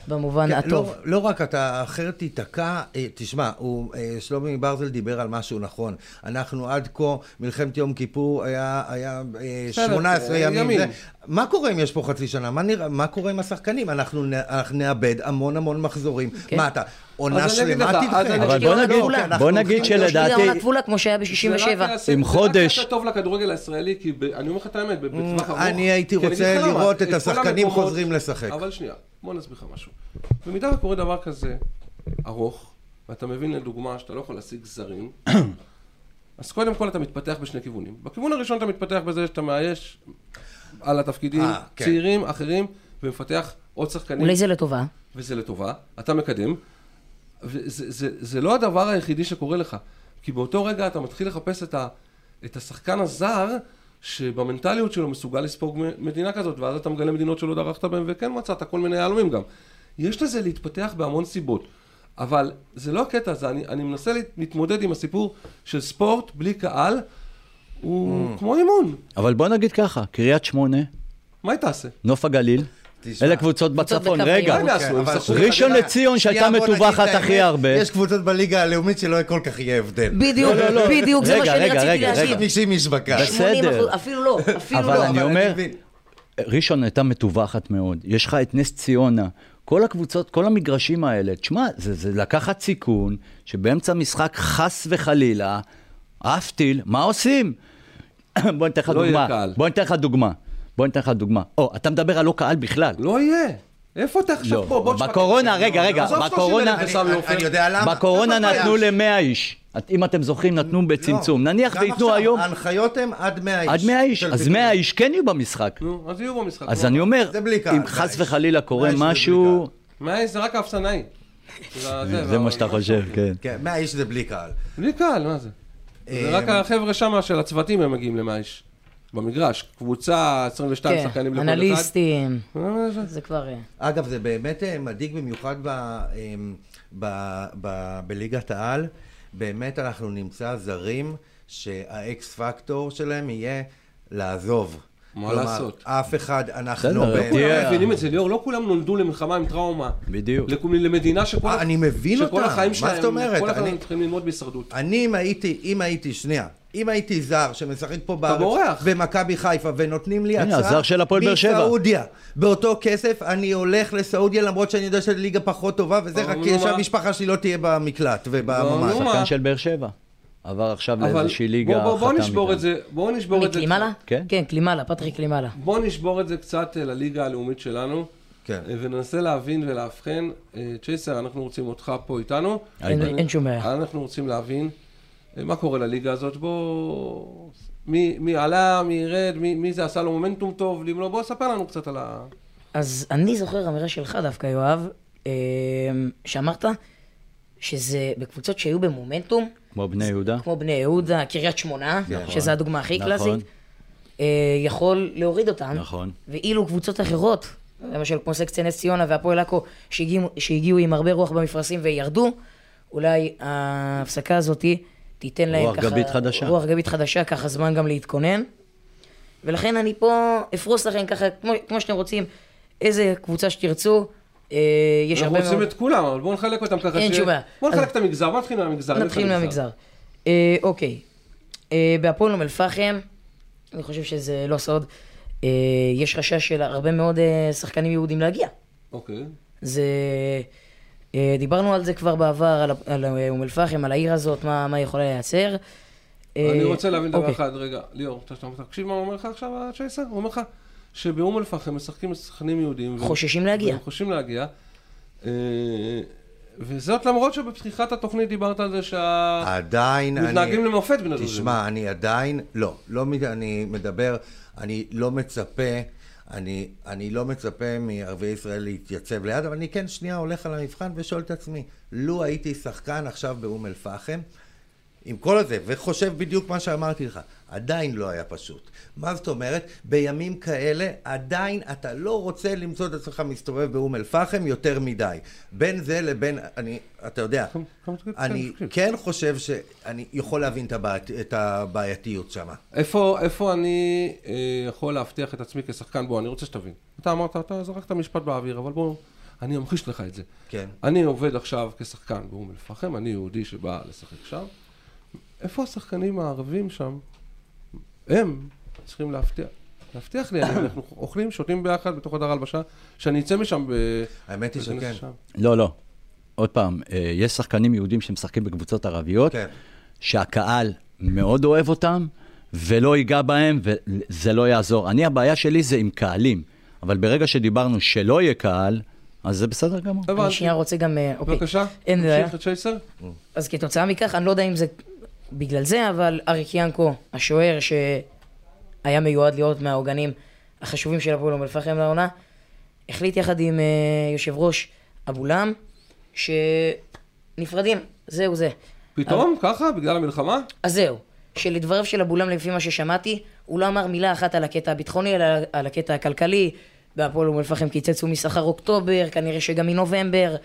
במובן כן, הטוב. לא, לא רק אתה, אחרת תיתקע, אה, תשמע, הוא, אה, שלומי ברזל דיבר על משהו נכון. אנחנו עד כה, מלחמת יום כיפור היה, היה אה, בסדר, 18 אה, ימים. ימים. זה, מה קורה אם יש פה חצי שנה? מה, נראה, מה קורה עם השחקנים? אנחנו, נ- אנחנו נאבד המון המון מחזורים. כן. מה אתה, עונה אני שלמה תדחה? אני- אבל בוא נגיד, כפולה. בוא נגיד שלדעתי, עונה כפולה כמו שהיה זה רק ב-67. יעשה- עם זה חודש- רק יעשה טוב לכדורגל הישראלי, כי ב- אני אומר לך את האמת, בטווח ארוך. אני הייתי רוצה למה, לראות את השחקנים המקומות- חוזרים לשחק. אבל שנייה, בוא נסביר לך משהו. במידה וקורה דבר כזה ארוך, ואתה מבין לדוגמה שאתה לא יכול להשיג זרים, אז קודם כל אתה מתפתח בשני כיוונים. בכיוון הראשון אתה מתפתח בזה שאתה מאייש על התפקידים אה, כן. צעירים, אחרים, ומפתח עוד שחקנים. אולי זה לטובה. וזה לטובה, אתה מקדם, וזה זה, זה לא הדבר היחידי שקורה לך, כי באותו רגע אתה מתחיל לחפש את, ה, את השחקן הזר, שבמנטליות שלו מסוגל לספוג מדינה כזאת, ואז אתה מגלה מדינות שלא דרכת בהן, וכן מצאת כל מיני יהלומים גם. יש לזה להתפתח בהמון סיבות, אבל זה לא הקטע הזה, אני, אני מנסה להת- להתמודד עם הסיפור של ספורט בלי קהל, הוא Mm. כמו אימון, אבל בוא נגיד ככה, קריית שמונה, מה היא תעשה? נוף הגליל, תשמע. אלה קבוצות בצפון. רגע, ראשון לציון שהייתה מטווחת הכי הרבה. יש קבוצות בליגה הלאומית שלא כל כך יהיה הבדל. בדיוק, לא, לא. בדיוק, זה מה שאני רציתי להגיד. רגע. 50 איש בקהל. בסדר. 80 אחוז, אפילו לא, אפילו אבל לא. אני אבל אומר, מבין. ראשון הייתה מטווחת מאוד, יש לך את נס ציונה, כל הקבוצות, כל המגרשים האלה, תשמע, זה, זה לקחת סיכון, שבאמצע משחק חס וחלילה, עף טיל, מה עושים? בוא ניתן לך לא דוגמה. בוא ניתן לך דוגמה, בוא ניתן לך דוגמה. או, אתה מדבר על לא קהל בכלל. לא יהיה. איפה אתה עכשיו לא, פה? בוא תשמע- בקורונה, רגע, רגע, עזוב 30,000 בקורונה- אני- יודע למה. בקורונה נתנו בעיה? ל-100 איש. אם אתם זוכרים, נתנו בצמצום. לא, נניח גם וייתנו היום ההנחיות הן עד 100 איש. עד 100 איש, אז ביטול. 100 איש כן יהיו במשחק. נו, אז יהיו במשחק. אז נו. אני אומר, אם 100 חס. וחלילה קורה 100 איש זה משהו, רק האפסנאי. זה מה שאתה חושב, כן. כן, 100 איש זה בלי קהל. בלי קהל, מה זה? זה רק החבר'ה שמה של הצוותים הם מגיעים למאה איש. במגרש, קבוצה, 22 כן, שחקנים לכל אחד. אנליסטים, אה, זה- זה כבר... אה, אגב, זה באמת אה, מדאיג במיוחד ב, אה, ב, ב, בליגת העל. באמת אנחנו נמצא זרים שהאקס פקטור שלהם יהיה לעזוב. מה כלומר, לעשות? אף אחד, אנחנו בסדר, באמת... כולם מבינים את זה, ליאור, לא כולם נולדו למלחמה עם טראומה. בדיוק. למדינה שכל אה, אני מבין שכל אותם. החיים מה שלהם, זאת אומרת? כל החיים אני- צריכים ללמוד בהישרדות. אני אם הייתי, אם הייתי, שנייה, אם הייתי זר שמשחק פה בארץ, בורח. במכבי חיפה, ונותנים לי הנה, הצעה, הזר של הפועל באר שבע. מסעודיה, באותו כסף אני הולך לסעודיה, למרות שאני יודע שזו ליגה פחות טובה, וזה רק כי? שהמשפחה שלי לא תהיה במקלט ובממ"ד. שחקן של באר שבע. עבר עכשיו לאיזושהי ליגה, בוא- בוא- בוא חתם נשבור איתם. את זה, בואו נשבור את זה. מקלימלה? כן. כן, קלימלה, פטריק קלימלה. בואו נשבור את זה קצת אה, לליגה הלאומית שלנו. כן. אה, וננסה להבין ולאבחן. אה, צ'ייסר, אנחנו רוצים אותך פה איתנו. אין- שום בעיה. אנחנו רוצים להבין מה קורה לליגה הזאת. בוא... מי, מי עלה, מי ירד, מי, מי זה עשה לו מומנטום טוב, אם לא, בוא ספר לנו קצת על ה... אז אני זוכר אמירה שלך דווקא, יואב, שאמרת שזה בקבוצות שהיו במומנטום, כמו בני יהודה. כמו בני יהודה, קריית שמונה, שזה הדוגמה הכי נכון. קלאסית, אה, יכול להוריד אותם. נכון. ואילו קבוצות אחרות, למשל כמו סקציה נס ציונה והפועל עכו, שהגיעו, שהגיעו עם הרבה רוח במפרשים וירדו, אולי ההפסקה הזאת תיתן להם רוח ככה... גבית חדשה. רוח גבית חדשה, ככה זמן גם להתכונן. ולכן אני פה אפרוס לכם ככה, כמו, כמו שאתם רוצים, איזה קבוצה שתרצו. אה, יש אנחנו הרבה מאוד... את כולם, אבל בואו נחלק אותם ככה. אין שום בעיה. בואו נחלק את המגזר, בואו נתחיל מהמגזר. נתחיל מהמגזר. אה, אוקיי. אה, בהפועל אום אל-פחם, אני חושב שזה לא סוד, יש חשש של הרבה מאוד שחקנים יהודים להגיע. אוקיי. זה... דיברנו על זה כבר בעבר, על, אום אל-פחם, על העיר הזאת, מה, מה יכולה לייצר. אני רוצה להבין דבר אוקיי. אחד, רגע, ליאור, תקשיב מה הוא אומר לך עכשיו, הצ'ייסר? הוא אומר לך שבאום אל-פחם משחקים שחקנים יהודים. ו- חוששים להגיע. והם חוששים להגיע. אה, וזאת למרות שבפתיחת התוכנית דיברת על זה עדיין אני... שהמתנהגים למופת בני דודים. תשמע, אני עדיין, לא, לא, מת- אני מדבר, אני לא מצפה, אני, אני לא מצפה מערביי ישראל להתייצב ליד, אבל אני כן שנייה הולך על המבחן ושואל את עצמי, לו הייתי שחקן עכשיו באום אל-פחם, עם כל הזה, וחושב בדיוק מה שאמרתי לך, עדיין לא היה פשוט. מה זאת אומרת? בימים כאלה עדיין אתה לא רוצה למצוא את עצמך מסתובב באום אל-פחם יותר מדי. בין זה לבין, אני, אתה יודע, אני כן חושב שאני יכול להבין את, הבעיית, את הבעייתיות שם. איפה, איפה אני אה, יכול להבטיח את עצמי כשחקן? בוא, אני רוצה שתבין. אתה אמרת, אתה זרקת משפט באוויר, אבל בוא, אני אמחיש לך את זה. כן. אני עובד עכשיו כשחקן באום אל-פחם, אני יהודי שבא לשחק שם. איפה השחקנים הערבים שם? הם צריכים להבטיח. להבטיח לי, אנחנו אוכלים, שותים ביחד בתוך חדר הלבשה, שאני אצא משם ב... האמת היא שכן. לא, לא. עוד פעם, אה, יש שחקנים יהודים שמשחקים בקבוצות ערביות, כן. שהקהל מאוד אוהב אותם, ולא ייגע בהם, וזה לא יעזור. אני, הבעיה שלי זה עם קהלים, אבל ברגע שדיברנו שלא יהיה קהל, אז זה בסדר גמור. אני. שנייה רוצה גם... אה, אוקיי. בבקשה. תמשיך את צ'ייסר. אז כתוצאה מכך, אני לא יודע אם זה בגלל זה, אבל אריק ינקו, השוער שהיה מיועד להיות מהעוגנים החשובים של הפועל אום אל-פחם לעונה, החליט יחד עם אה, יושב ראש אבולם, שנפרדים, זהו זה. פתאום, ככה, בגלל המלחמה? אז זהו, שלדבריו של אבולם, לפי מה ששמעתי, הוא לא אמר מילה אחת על הקטע הביטחוני, אלא על הקטע הכלכלי. בהפועל אום אל-פחם קיצצו משכר אוקטובר, כנראה שגם מנובמבר.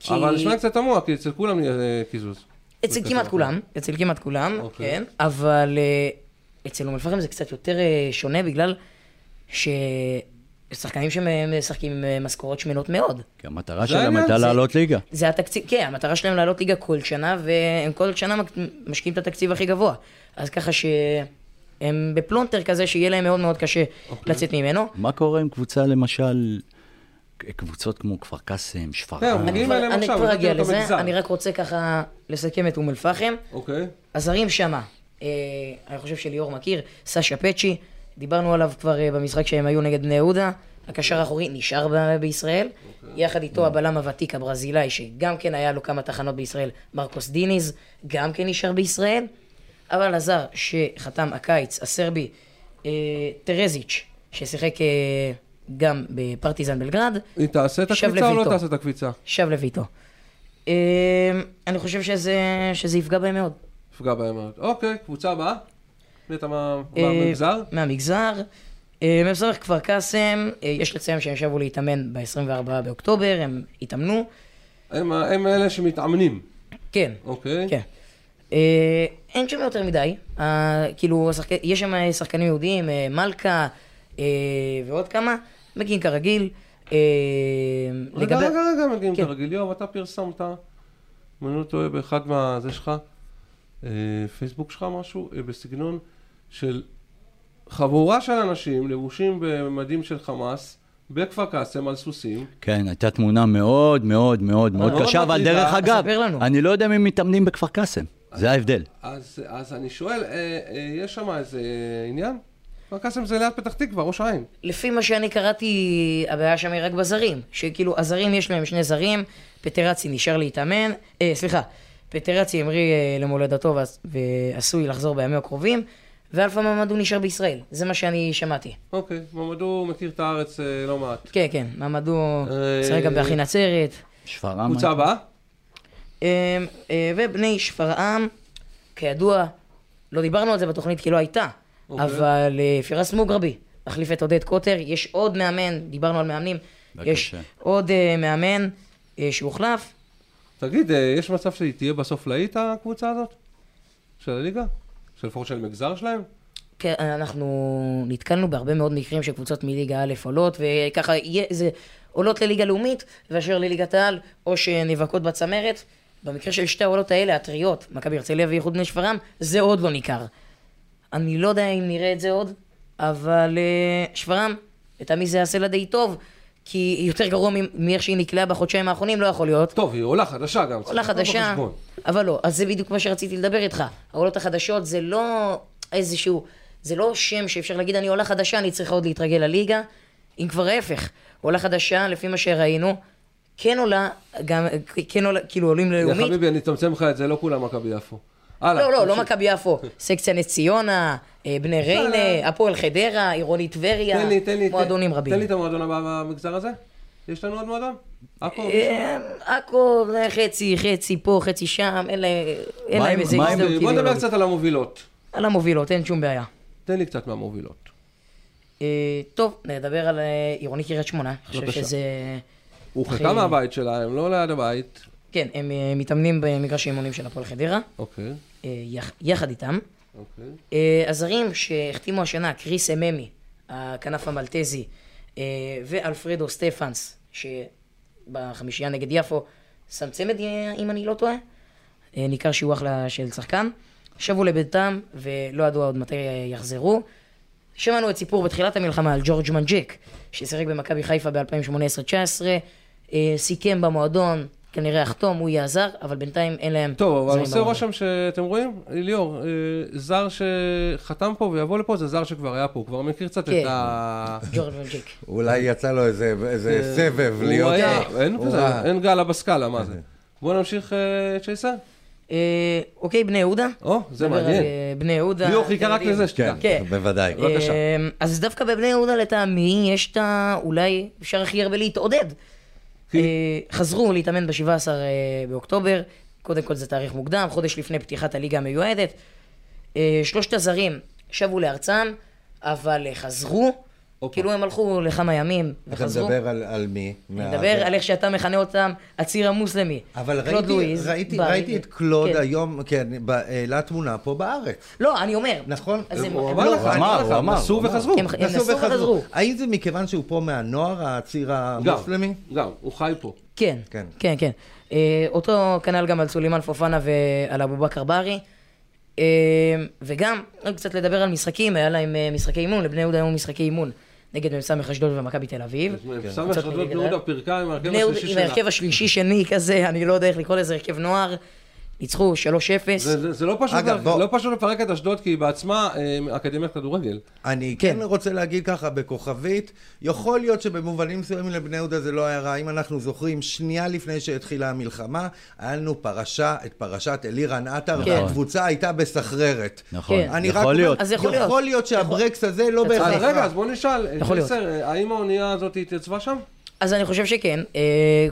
כי- אבל נשמע קצת תמוה, כי אצל כולם אה, קיזוז. אצל כמעט כולם, אצל כמעט כולם, אוקיי. כן, אבל אה, אצל אום אל-פחם זה קצת יותר אה, שונה בגלל ששחקנים שמשחקים עם אה, משכורות שמנות מאוד. כי המטרה שלהם הייתה זה- לעלות ליגה. זה התקציב, כן, המטרה שלהם לעלות ליגה כל שנה, והם כל שנה משקיעים את התקציב הכי גבוה. אז ככה שהם בפלונטר כזה שיהיה להם מאוד מאוד קשה אוקיי. לצאת ממנו. מה קורה עם קבוצה, למשל, קבוצות כמו כפר קאסם, שפרעם? אני כבר אגיע לזה. אני רק רוצה ככה לסכם את אום אל-פחם. אוקיי. הזרים שמה, אה, אני חושב שליאור מכיר, סשה פצ'י, דיברנו עליו כבר אה, במשחק שהם היו נגד בני יהודה, הקשר האחורי נשאר ב- בישראל, יחד איתו הבלם הוותיק הברזילאי, שגם כן היה לו כמה תחנות בישראל, מרקוס דיניז, גם כן נשאר בישראל, אבל הזר שחתם הקיץ, הסרבי, אה, טרזיץ', ששיחק גם בפרטיזן בלגרד, היא תעשה את הקפיצה או לא. תעשה את הקפיצה? שב לביתו. אה, אני חושב שזה, שזה יפגע בהם מאוד. יפגע בהם מאוד. אוקיי, קבוצה הבאה? מי אתה אה, מהמגזר? מהמגזר. מ"ס כפר קאסם, אה, יש לציין שהם שבו להתאמן ב-24 באוקטובר, הם התאמנו. הם הם אלה שמתאמנים. כן, אוקיי. כן. אה, אין שם יותר מדי, אה, כאילו, השחק... יש שם שחקנים יהודים, אה, מלכה אה, ועוד כמה, מגיעים כרגיל. אה, רגע, רגע, רגע, מגיעים כן. כרגיל. יואב, אתה פרסמת, אם אני לא טועה, באחד מה... זה שלך, אה, פייסבוק שלך משהו, אה, בסגנון של חבורה של אנשים לבושים במדים של חמאס, בכפר קאסם על סוסים. כן, הייתה תמונה מאוד מאוד מאוד מאוד קשה, אבל. דרך אגב. אני לא יודע אם הם מתאמנים בכפר קאסם, זה ההבדל. אז, אז אני שואל, יש שם איזה עניין? כפר קאסם זה ליד פתח תקווה, ראש העין. לפי מה שאני קראתי, הבעיה שם היא רק בזרים. שכאילו, הזרים, יש להם שני זרים, פטרצי נשאר להתאמן, אה, סליחה, פטרצי המריא אה, למולדתו ועש- ועשוי לחזור בימים הקרובים, ואלפא ממדו נשאר בישראל. זה מה שאני שמעתי. אוקיי, ממדו מכיר את הארץ אה, לא מעט. כן, כן, ממדו אה, שיחק גם באחי נצרת. שפרעם. קבוצה הבאה? אה, אה, ובני שפרעם, כידוע, לא דיברנו על זה בתוכנית כי לא הייתה, אוקיי. אבל אה, פירס מוגרבי מחליף את עודד קוטר, יש עוד מאמן, דיברנו על מאמנים. יש עוד אה, מאמן אה, שהוחלף, תגיד, יש מצב שהיא תהיה בסוף להיט הקבוצה הזאת? של הליגה? של לפחות של מגזר שלהם? כן, אנחנו נתקלנו בהרבה מאוד מקרים שקבוצות מליגה א' עולות, וככה יהיה, זה עולות לליגה לאומית, ואשר לליגת העל, או שנאבקות בצמרת. במקרה של שתי העולות האלה, הטריות, מכבי הרצליה ואיחוד בני שפרעם, זה עוד לא ניכר. אני לא יודע אם נראה את זה עוד, אבל uh, שפרעם, לטעמי זה יעשה לה די טוב, כי יותר גרוע מאיך שהיא נקלעה בחודשיים האחרונים, לא יכול להיות. טוב, היא עולה חדשה גם. עולה חדשה. אבל לא, אז זה בדיוק מה שרציתי לדבר איתך. העולות החדשות זה לא איזשהו, זה לא שם שאפשר להגיד אני עולה חדשה, אני צריכה עוד להתרגל לליגה, אם כבר ההפך. עולה חדשה, לפי מה שראינו, כן עולה, גם, כן עולה, כאילו עולים יא ללאומית. חביבי, אני אצמצם לך את זה, לא כולם מכבי יפו. הלאה. לא, לא, לא. מכבי יפו, סקציה נס ציונה, אה, בני ריינה, הפועל חדרה, עירוני טבריה, מועדונים רבים. תן לי את המועדון הבא במגזר הזה. יש לנו עוד מועדון? עכו? אה, עכו, זה חצי, חצי פה, חצי שם, אין להם איזה הזדהות בוא נדבר אידיאולוגית. קצת על המובילות. על המובילות, אין שום בעיה. תן לי קצת מהמובילות. אה, טוב, נדבר על אה, עירוני קריית שמונה. אני חושב בבקשה. שזה... הורחקה אחי- מהבית שלה, הם לא ליד הבית. כן, הם אה, מתאמנים במגרש האימונים של הפועל חדרה, אוקיי, אה, יח- יחד איתם. אוקיי. אה, הזרים שהחתימו השנה, קריס אממי, הכנף המלטזי, אה, ואלפרדו סטפנס, שבחמישייה נגד יפו, שם צמד, אה, אם אני לא טועה. אה, ניכר שהוא אחלה של שחקן. שבו לביתם, ולא ידוע עוד מתי אה, יחזרו. שמענו את סיפור בתחילת המלחמה על ג'ורג' מנג'ק, ששיחק במכבי חיפה ב-2018-2019, אה, סיכם במועדון, כנראה יחתום, הוא יהיה הזר, אבל בינתיים אין להם טוב, אבל עושה. רושם שאתם רואים, ליאור, אה, זר שחתם פה ויבוא לפה זה זר שכבר היה פה, הוא כבר מכיר קצת כן. את ה... ג'ורג' מנג'ק. אולי יצא לו איזה איזה סבב להיות... אין גל בסקאלה, מה זה? בוא נמשיך, אה, צ'ייסר. אה, אוקיי, בני יהודה. או, זה מעניין. אה, בני יהודה. ליאור חיכה רק. לזה, שתדע. כן, כן. בוודאי. בבקשה. אה, אז דווקא בבני יהודה לטעמי יש את ה... אולי אפשר הכי הרבה להתעודד. כי? אה, חזרו להתאמן ב-17 באוקטובר, קודם כל זה תאריך מוקדם, חודש לפני פתיחת הליגה המיועדת. אה, שלושת הזרים שבו לארצם, אבל אה, חזרו. כאילו הם הלכו לכמה ימים אתה וחזרו. מדבר על על מי? אני מה- מדבר על איך שאתה מכנה אותם הציר המוסלמי. אבל קלוד ראיתי, לואיז, ראיתי, בא- ראיתי את קלוד כן. היום, כן, העלה תמונה פה בארץ. לא, אני אומר. נכון? אז הם- הוא הם אמר לא- לך, הוא אמר, הוא אמר, נסעו אמר. וחזרו. הם- הם נסעו וחזרו. האם זה מכיוון שהוא פה מהנוער, הציר המוסלמי? גם, הוא חי פה. כן, כן. כן, כן. אה, אותו כנ"ל גם על סולימאן פופנה ועל אבו בכר ברי. אה, וגם, עוד קצת לדבר על משחקים, היה להם אה, משחקי אימון, לבני יהודה היו משחקי אימון נגד מ"ס אשדוד ומכבי תל אביב. סמך קצת אשדוד בני יהודה פירקה עם ההרכב השלישי עם שלה. ההרכב השלישי שני כזה, אני לא יודע איך לקרוא לזה, הרכב נוער. ניצחו 3-0. זה- זה- זה לא פשוט אגב, בוא- לא פשוט לפרק את אשדוד, כי היא בעצמה אה, אקדמיית כדורגל. אני כן. כן רוצה להגיד ככה בכוכבית, יכול להיות שבמובנים מסוימים לבני יהודה זה לא היה רע. אם אנחנו זוכרים, שנייה לפני שהתחילה המלחמה, היה לנו פרשה, את פרשת אלירן עטר, כן. והקבוצה הייתה בסחררת. נכון, כן. אני רק יכול אומר, להיות. אז יכול להיות. יכול להיות שהברקס הזה לא צודק. אז בהכרח. רגע, אז בוא נשאל, יכול להיות. ג'ייסר, אה, האם האונייה הזאת התייצבה שם? אז אני חושב שכן. אה,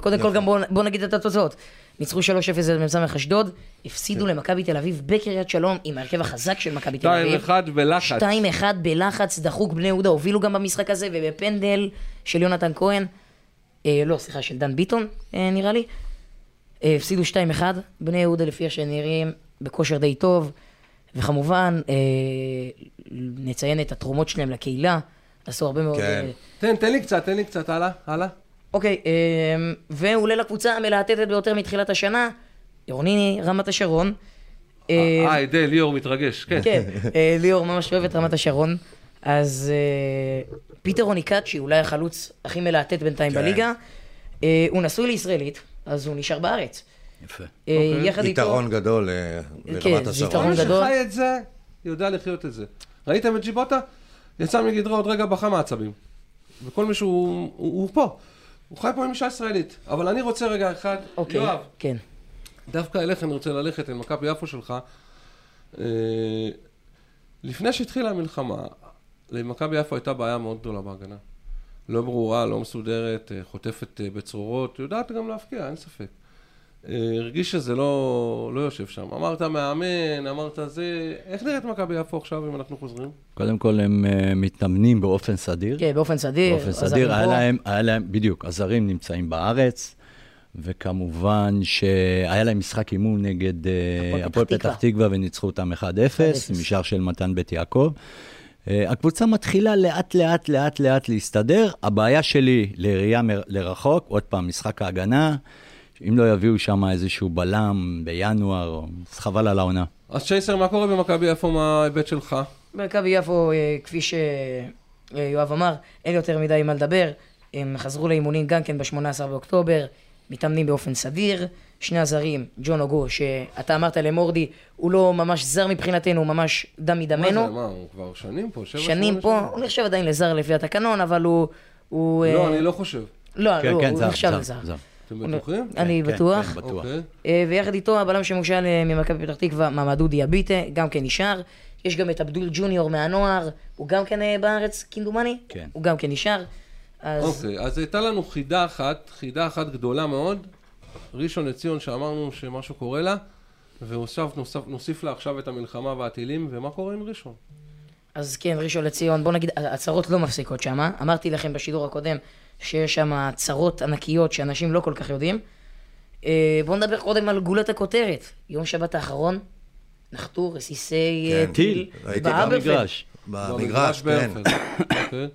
קודם כל גם בואו בוא נגיד את התוצאות. ניצחו 3-0 את מ"ס אשדוד, הפסידו למכבי תל אביב בקריית שלום עם ההרכב החזק של מכבי תל אביב. 2-1 בלחץ. 2-1 בלחץ דחוק, בני יהודה הובילו גם במשחק הזה, ובפנדל של יונתן כהן, אה, לא, סליחה, של דן ביטון, אה, נראה לי. אה, הפסידו 2-1, בני יהודה לפי איך שנראים, בכושר די טוב, וכמובן, אה, נציין את התרומות שלהם לקהילה, עשו הרבה מאוד... כן. אה, תן, תן לי קצת, תן לי קצת, הלאה, הלאה. אוקיי, אה, והוא עולה לקבוצה המלהטטת ביותר מתחילת השנה, עירוני רמת השרון. אה, אה, די, ליאור מתרגש, כן. כן, אה, ליאור ממש אוהב את רמת השרון. אז אה, פיטר רוניקאצ'י, אולי החלוץ הכי מלהטט בינתיים כן. בליגה, הוא נשוי לישראלית, אז הוא נשאר בארץ. יפה. אוקיי. יחד איתו... יתרון גדול כן, לרמת השרון. יתרון כל גדול. שחי את זה, יודע לחיות את זה. ראיתם את ג'יבוטה? יצא מגדרו עוד רגע בכה מעצבים. וכל מי שהוא הוא, הוא פה. הוא חי פה עם אישה ישראלית. אבל אני רוצה רגע אחד, אוקיי, יואב, כן. דווקא אליך אני רוצה ללכת, אל מכבי יפו שלך. אה, לפני שהתחילה המלחמה, למכבי יפו הייתה בעיה מאוד גדולה בהגנה. לא ברורה, לא מסודרת, אה, חוטפת אה, בצרורות, יודעת גם להפקיע, אין ספק. אה, הרגיש שזה לא, לא יושב שם. אמרת מאמן, אמרת זה... איך נראית מכבי יפו עכשיו אם אנחנו חוזרים? קודם כל הם אה, מתאמנים באופן סדיר. כן, באופן סדיר. באופן סדיר, היה פה. להם, היה להם, בדיוק, הזרים נמצאים בארץ, וכמובן שהיה להם משחק אימון נגד אה, הפועל פתח תקווה וניצחו אותם 1-0, 1-0. משער של מתן בית יעקב. אה, הקבוצה מתחילה לאט לאט לאט לאט להסתדר. הבעיה שלי לראייה מר- לרחוק, עוד פעם, משחק ההגנה, אם לא יביאו שם איזשהו בלם בינואר, אז חבל על העונה. אז צ'ייסר, מה קורה במכבי יפו מההיבט שלך? במכבי יפו, אה, כפי שיואב אמר, אין יותר מדי מה לדבר. הם חזרו לאימונים גם כן ב-18 באוקטובר, מתאמנים באופן סדיר. שני הזרים, ג'ון אוגו, שאתה אמרת למורדי, הוא לא ממש זר מבחינתנו, הוא ממש דם מה מדמנו. זה, מה, הוא כבר שנים פה? שבע, שנים פה, הוא נחשב עדיין לזר לפי התקנון, אבל הוא... הוא לא, אה, אני לא חושב. לא, כן, לא, כן, הוא זר, נחשב זר, לזר. זר. אתם בטוחים? אני כן, בטוח. כן, בטוח. אוקיי. אה, ויחד איתו הבלם שמושל ממכבי פתח תקווה, מעמדו דיאביטה, גם כן נשאר. יש גם את אבדול ג'וניור מהנוער, הוא גם כן אה, בארץ, כמדומני? כן. הוא גם כן נשאר. אז אוקיי, אז הייתה לנו חידה אחת, חידה אחת גדולה מאוד, ראשון לציון שאמרנו שמשהו קורה לה, והוסף, נוסף, נוסיף לה עכשיו את המלחמה והטילים, ומה קורה עם ראשון? אז כן, ראשון לציון, בוא נגיד, הצהרות לא מפסיקות שם. אמרתי לכם בשידור הקודם שיש שם צרות ענקיות שאנשים לא כל כך יודעים. אה, בואו נדבר קודם על גולת הכותרת. יום שבת האחרון, נחתו רסיסי אה, כן, טיל, ראיתי. במגרש. במגרש, כן. אוקיי.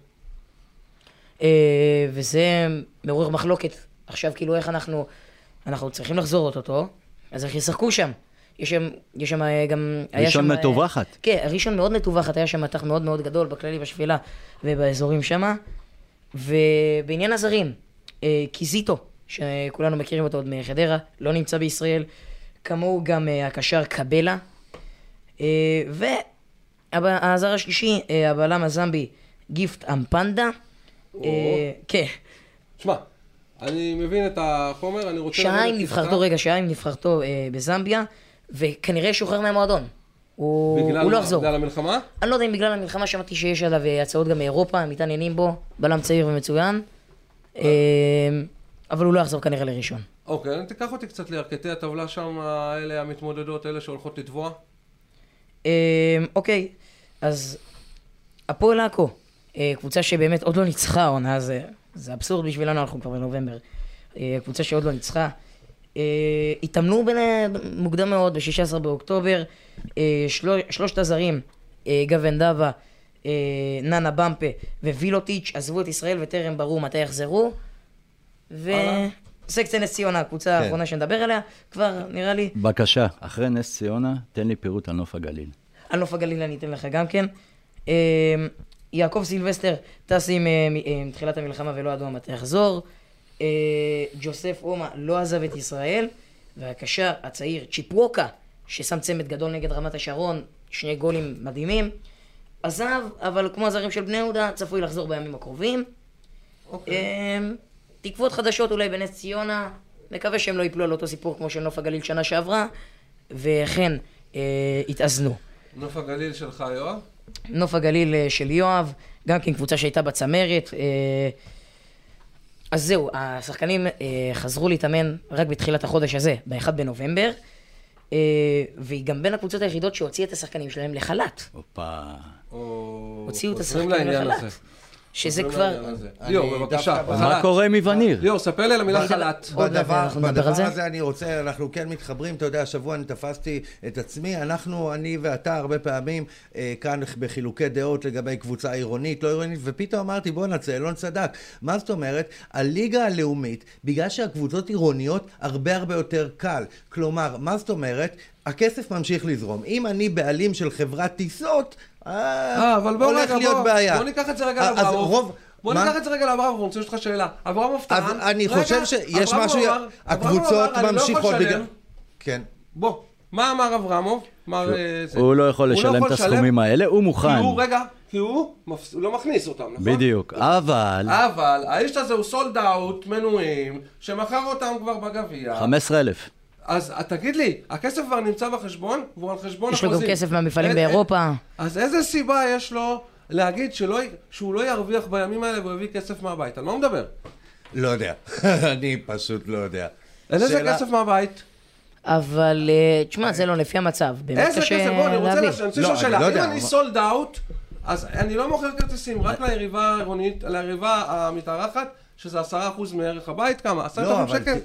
אה, וזה מעורר מחלוקת. עכשיו, כאילו, איך אנחנו... אנחנו צריכים לחזור אוטוטו, אז איך ישחקו שם? יש שם, יש שם גם... ראשון שם, מטווחת. כן, ראשון מאוד מטווחת, היה שם מתח מאוד מאוד גדול בכללי בשפילה ובאזורים שמה. ובעניין הזרים, אה, קיזיטו, שכולנו מכירים אותו עוד מחדרה, לא נמצא בישראל, כמוהו גם אה, הקשר קבלה. אה, והזר השלישי, הבלם הזמבי, גיפט אמפנדה. כן, שמע, אני מבין את החומר, אני רוצה... שעה עם. נבחרתו, רגע, שעה עם נבחרתו בזמביה, וכנראה שוחרר מהמועדון. הוא, בגלל הוא לא? יחזור. בגלל המלחמה? אני לא יודע אם בגלל המלחמה שמעתי שיש עליו אה, הצעות גם מאירופה, הם מתעניינים בו, בלם צעיר ומצוין. אה, אבל הוא לא יחזור כנראה לראשון. אוקיי, תיקח אותי קצת לירכתי הטבלה שם, אלה המתמודדות, אלה שהולכות לתבוע. אה, אוקיי, אז הפועל עכו, אה, קבוצה שבאמת עוד לא ניצחה העונה, זה, זה אבסורד בשבילנו, אנחנו כבר בנובמבר. אה, קבוצה שעוד לא ניצחה. אה, התאמנו בין, מוקדם מאוד, ב-16 באוקטובר. אה, של, שלושת הזרים, אה, גבן דבה, ננה במפה ווילוטיץ', עזבו את ישראל וטרם ברור מתי יחזרו. הלאה. וסקציה נס ציונה, הקבוצה כן. האחרונה שנדבר עליה, כבר נראה לי בבקשה, אחרי נס ציונה, תן לי פירוט על נוף הגליל. על נוף הגליל אני אתן לך גם כן. יעקב סילבסטר טס עם, תחילת המלחמה ולא ידוע מתי יחזור. אה, ג'וסף אומה לא עזב את ישראל. והקשר הצעיר צ'יפווקה, ששם צמד גדול נגד רמת השרון, שני גולים מדהימים, עזב, אבל כמו הזרים של בני יהודה, צפוי לחזור בימים הקרובים. אוקיי. אה, תקוות חדשות אולי בנס ציונה, נקווה שהם לא ייפלו על אותו סיפור כמו של נוף הגליל שנה שעברה, ואכן אה, יתאזנו. נוף הגליל שלך, יואב? נוף הגליל אה, של יואב, גם כן קבוצה שהייתה בצמרת. אה, אז זהו, השחקנים אה, חזרו להתאמן רק בתחילת החודש הזה, ב-1 בנובמבר, אה, והיא גם בין הקבוצות היחידות שהוציאה את השחקנים שלהם לחל"ת, הופה. או... הוציאו את השחקנים לחל"ת. שזה חוזרים כבר... ליאור, בבקשה, מה חל"ת. קורה עם איווניר? ליאור, ספר לי על המילה חל"ת. בדבר. הזה אני רוצה, אנחנו כן מתחברים, אתה יודע, השבוע אני תפסתי את עצמי, אנחנו, אני ואתה, הרבה פעמים אה, כאן בחילוקי דעות לגבי קבוצה עירונית, לא עירונית, ופתאום אמרתי, בואנה, צאלון צדק. מה זאת אומרת? הליגה הלאומית, בגלל שהקבוצות עירוניות, הרבה הרבה יותר קל. כלומר, מה זאת אומרת? הכסף ממשיך לזרום. אם אני בעלים של חברת טיסות, אה, אבל בוא הולך רגע, להיות בוא, בעיה. בוא ניקח את זה רגע. רוב- בוא מה? ניקח את זה רגע לאברמוב, אני רוצה לשאול אותך שאלה. טען... אז אני רגע, חושב שיש משהו, הקבוצות לא ממשיכות. בגלל... כן. בוא, מה אמר אברמוב? מר, אה, זה. הוא לא יכול הוא לשלם את הסכומים האלה, הוא כי מוכן. הוא, רגע, כי הוא מפס- הוא לא מכניס אותם, נכון? בדיוק. אבל, אבל האיש הזה הוא סולד אאוט מנויים, שמכר אותם כבר בגביע. 15,000. אז אה, תגיד לי, הכסף כבר נמצא בחשבון, והוא על חשבון יש לו גם החוזים. כסף מהמפעלים אין- אין- באירופה. אז איזה סיבה יש לו להגיד שלא, שהוא לא ירוויח בימים האלה והוא יביא כסף מהבית? על מה הוא מדבר? לא יודע. אני פשוט לא יודע. אין איזה שאלה- כסף מהבית? אבל, אה, תשמע, זה לא לפי המצב. באמת איזה קשה כסף? בוא, אני רוצה לא, לשאול אני שאלה. לא אם יודע, אני אבל- סולד אאוט, אז אני לא מוכר כרטיסים רק ליריבה העירונית, ליריבה המתארחת, שזה עשרה אחוז מערך הבית, כמה? עשרת לא, אלפים אבל... שקל?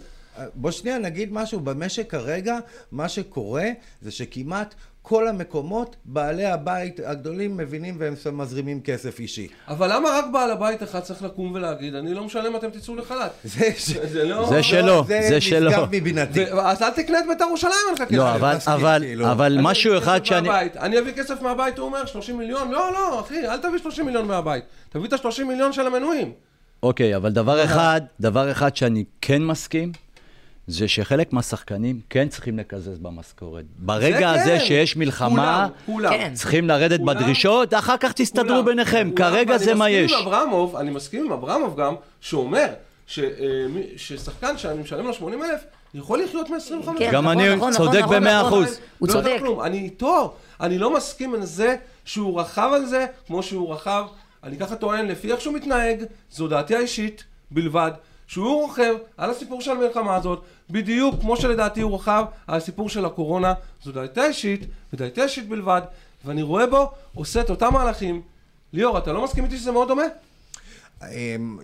בוא שנייה נגיד משהו, במשק כרגע, מה שקורה זה שכמעט כל המקומות, בעלי הבית הגדולים מבינים והם מזרימים כסף אישי. אבל למה רק בעל הבית אחד צריך לקום ולהגיד, אני לא משלם, אתם תצאו לחל"ת? זה, ש... זה לא... זה שלו, זה זה שלו. נשגב מבינתי. ו- אז אל תקנה את בית"ר ירושלים, אין לך כסף. לא, אבל, מסכים, אבל, כאילו. אבל אני משהו אחד שאני... מהבית. אני אביא כסף מהבית, הוא אומר, 30 מיליון? לא, לא, אחי, אל תביא 30 מיליון מהבית. תביא את ה-30 מיליון של המנויים. אוקיי, אבל דבר אחד, דבר אחד שאני כן מסכים, זה שחלק מהשחקנים כן צריכים לקזז במשכורת. ברגע זה הזה כן. שיש מלחמה, כולם, כולם. כן. צריכים לרדת כולם. בדרישות, אחר כך תסתדרו כולם, ביניכם. כולם, כרגע זה מה יש. אברמוב, אני מסכים עם אברמוב גם, שאומר ש, אה, ששחקן שאני משלם לו 80 אלף, יכול לחיות מ-25 כן, גם נכון, אני נכון, צודק נכון, במאה נכון, אחוז. הוא לא צודק. כלום, אני איתו, אני לא מסכים עם זה שהוא רכב על זה כמו שהוא רכב אני ככה טוען, לפי איך שהוא מתנהג, זו דעתי האישית בלבד, שהוא רוכב על הסיפור של המלחמה הזאת, בדיוק כמו שלדעתי הוא רוכב על הסיפור של הקורונה, זו דעתי האישית, ודעתי האישית בלבד, ואני רואה בו עושה את אותם מהלכים. ליאור, אתה לא מסכים איתי שזה מאוד דומה? אמ,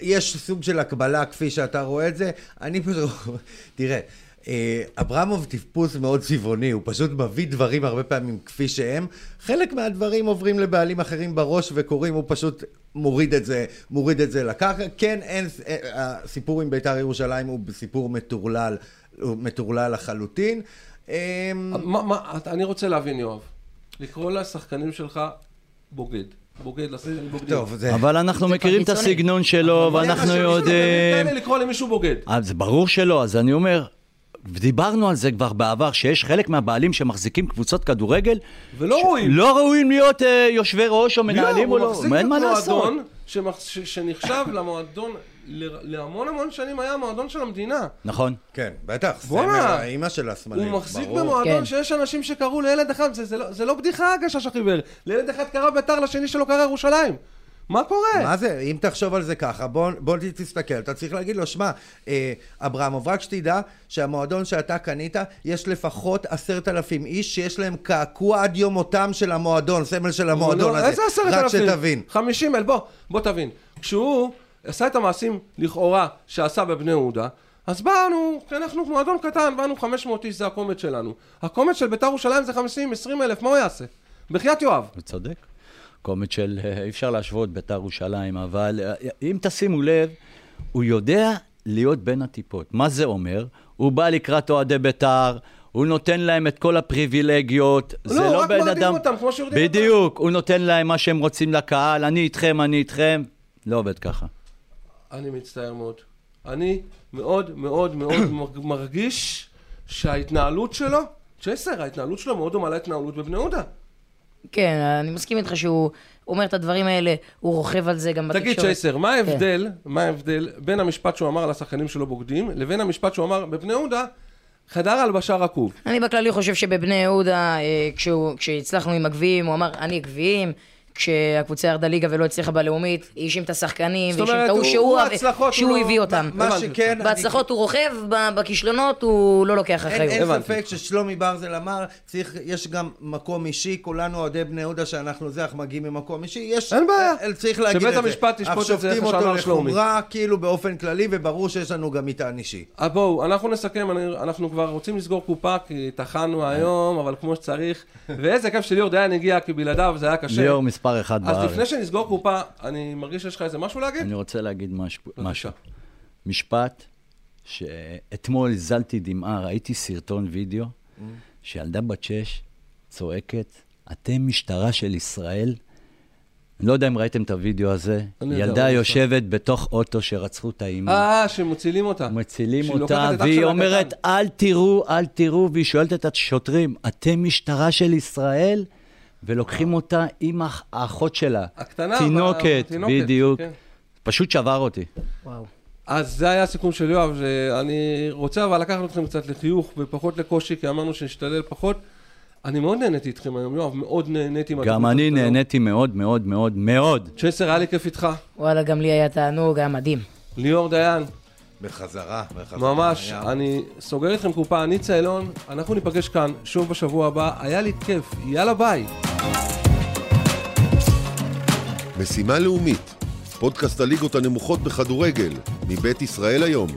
יש סוג של הקבלה כפי שאתה רואה את זה, אני פשוט, תראה, אה, אברמוב טיפוס מאוד צבעוני, הוא פשוט מביא דברים הרבה פעמים כפי שהם, חלק מהדברים עוברים לבעלים אחרים בראש וקורים, הוא פשוט מוריד את זה, מוריד את זה לקרקע, כן, אין, אה, הסיפור עם בית"ר ירושלים הוא סיפור מטורלל, הוא מטורלל לחלוטין. אמ, מה, מה, אני רוצה להבין, יואב, לקרוא לשחקנים שלך בוגד. בוגד, לשחקנים בוגדים. טוב, זה... אבל אנחנו זה מכירים את. הסגנון שלו, ואנחנו יודעים... תן לי לקרוא למישהו בוגד. אז ברור שלא, אז אני אומר, ודיברנו על זה כבר בעבר, שיש חלק מהבעלים שמחזיקים קבוצות כדורגל, ולא ראויים. לא ראויים להיות אה, יושבי ראש או מנהלים או הוא לא, מחזיק אין מה לעשות. שמח- ש- שנחשב למועדון, ל- להמון המון שנים היה המועדון של המדינה. נכון. כן, בטח, בואנה. סמל האימא של הסמלים, הוא מחזיק ברור. במועדון כן. שיש אנשים שקראו לילד אחד, זה- זה לא- זה לא בדיחה הגשש החיוור. לילד אחד קרא ביתר, לשני שלו קרא ירושלים. מה קורה? מה זה, אם תחשוב על זה ככה, בוא, בוא תסתכל, אתה צריך להגיד לו, שמע, אה, אברמוב, רק שתדע שהמועדון שאתה קנית, יש לפחות עשרת אלפים איש שיש להם קעקוע עד יום מותם של המועדון, סמל של המועדון לא, הזה. איזה עשרת רק אלפים? שתבין. חמישים אלף, בוא, בוא תבין. כשהוא עשה את המעשים לכאורה שעשה בבני יהודה, אז באנו, כי אנחנו מועדון קטן, באנו 500 איש, זה הקומץ שלנו. הקומץ של בית"ר ירושלים זה 50, 20 אלף, מה הוא יעשה? בחייאת יואב. הוא צודק. קומץ של, אה, אי אפשר להשוות בית"ר ירושלים, אבל אה, אם תשימו לב, הוא יודע להיות בין הטיפות. מה זה אומר? הוא בא לקראת אוהדי בית"ר, הוא נותן להם את כל הפריבילגיות. לא, זה לא רק בן מרדים אדם... אותם, כמו שיורדים אותם. בדיוק, הוא נותן להם מה שהם רוצים לקהל, אני איתכם, אני איתכם. לא עובד ככה. אני מצטער מאוד. אני מאוד מאוד מאוד מרג- מרגיש שההתנהלות שלו, צ'סר, ההתנהלות שלו מאוד דומה להתנהלות בבני יהודה. כן, אני מסכים איתך שהוא אומר את הדברים האלה, הוא רוכב על זה גם בתקשורת. תגיד צ'ייסר, מה ההבדל, מה ההבדל בין המשפט שהוא אמר על השחקנים שלו בוגדים, לבין המשפט שהוא אמר בבני יהודה, חדר הלבשה רקוב. אני בכללי חושב שבבני יהודה, אה, כשהצלחנו עם הגביעים, הוא אמר, אני גביעים. כשהקבוצה ירדה ליגה ולא הצליחה בלאומית, האשים את השחקנים, זאת והאשים את ההוא הוא- שהוא שהוא הוא לא- הביא אותם. מה הבנתי שכן, אני- בהצלחות הוא רוכב, בכישלונות הוא לא לוקח אחריות. אין. ספק ששלומי ברזל אמר, צריך, יש גם מקום אישי, כולנו אוהדי בני יהודה שאנחנו זה, אנחנו מגיעים ממקום אישי, יש... אין בעיה. אה, צריך להגיד את זה. שבית המשפט ישפוט את זה, אנחנו איך שופטים שאמר אותו שלומי. לחומרה, כאילו באופן כללי, וברור שיש לנו גם מטען אישי. בואו, אנחנו נסכם, אני, אנחנו כבר רוצים לסגור קופה, כי טחנו היום, אבל כמו שצריך. ואיזה כיף שליאור דיין הגיע, כי בלעדיו זה היה קשה. ליאור מספר אחד אז בארץ. לפני שנסגור קופה, אני מרגיש שיש לך איזה משהו להגיד? אני רוצה להגיד משהו. משהו. משפט שאתמול הזלתי דמעה, ראיתי סרטון וידאו, שילדה בת שש צועקת, אתם משטרה של ישראל? אני לא יודע אם ראיתם את הוידאו הזה. ילדה אבל יושבת בתוך אוטו שרצחו את האימא. אה, שמצילים אותה. מצילים אותה, והיא אומרת. אל תראו, אל תראו, והיא שואלת את השוטרים, אתם משטרה של ישראל? ולוקחים אותה עם האח- האחות שלה. הקטנה, תינוקת, התינוקת, בדיוק. כן. פשוט שבר אותי. וואו. אז זה היה הסיכום של יואב, אני רוצה אבל לקחת אתכם קצת לחיוך ופחות לקושי, כי אמרנו שנשתדל פחות. אני מאוד נהניתי איתכם היום, יואב, מאוד נהניתי. גם אני. נהניתי מאוד מאוד מאוד מאוד. צ'סר, היה לי כיף איתך. וואלה, גם לי היה תענוג, היה מדהים. ליאור דיין, בחזרה, בחזרה. ממש, היה- אני סוגר איתכם קופה, אני צאלון, אנחנו ניפגש כאן שוב בשבוע הבא, היה לי כיף, יאללה ביי. משימה לאומית, פודקאסט הליגות הנמוכות בכדורגל, מבית ישראל היום.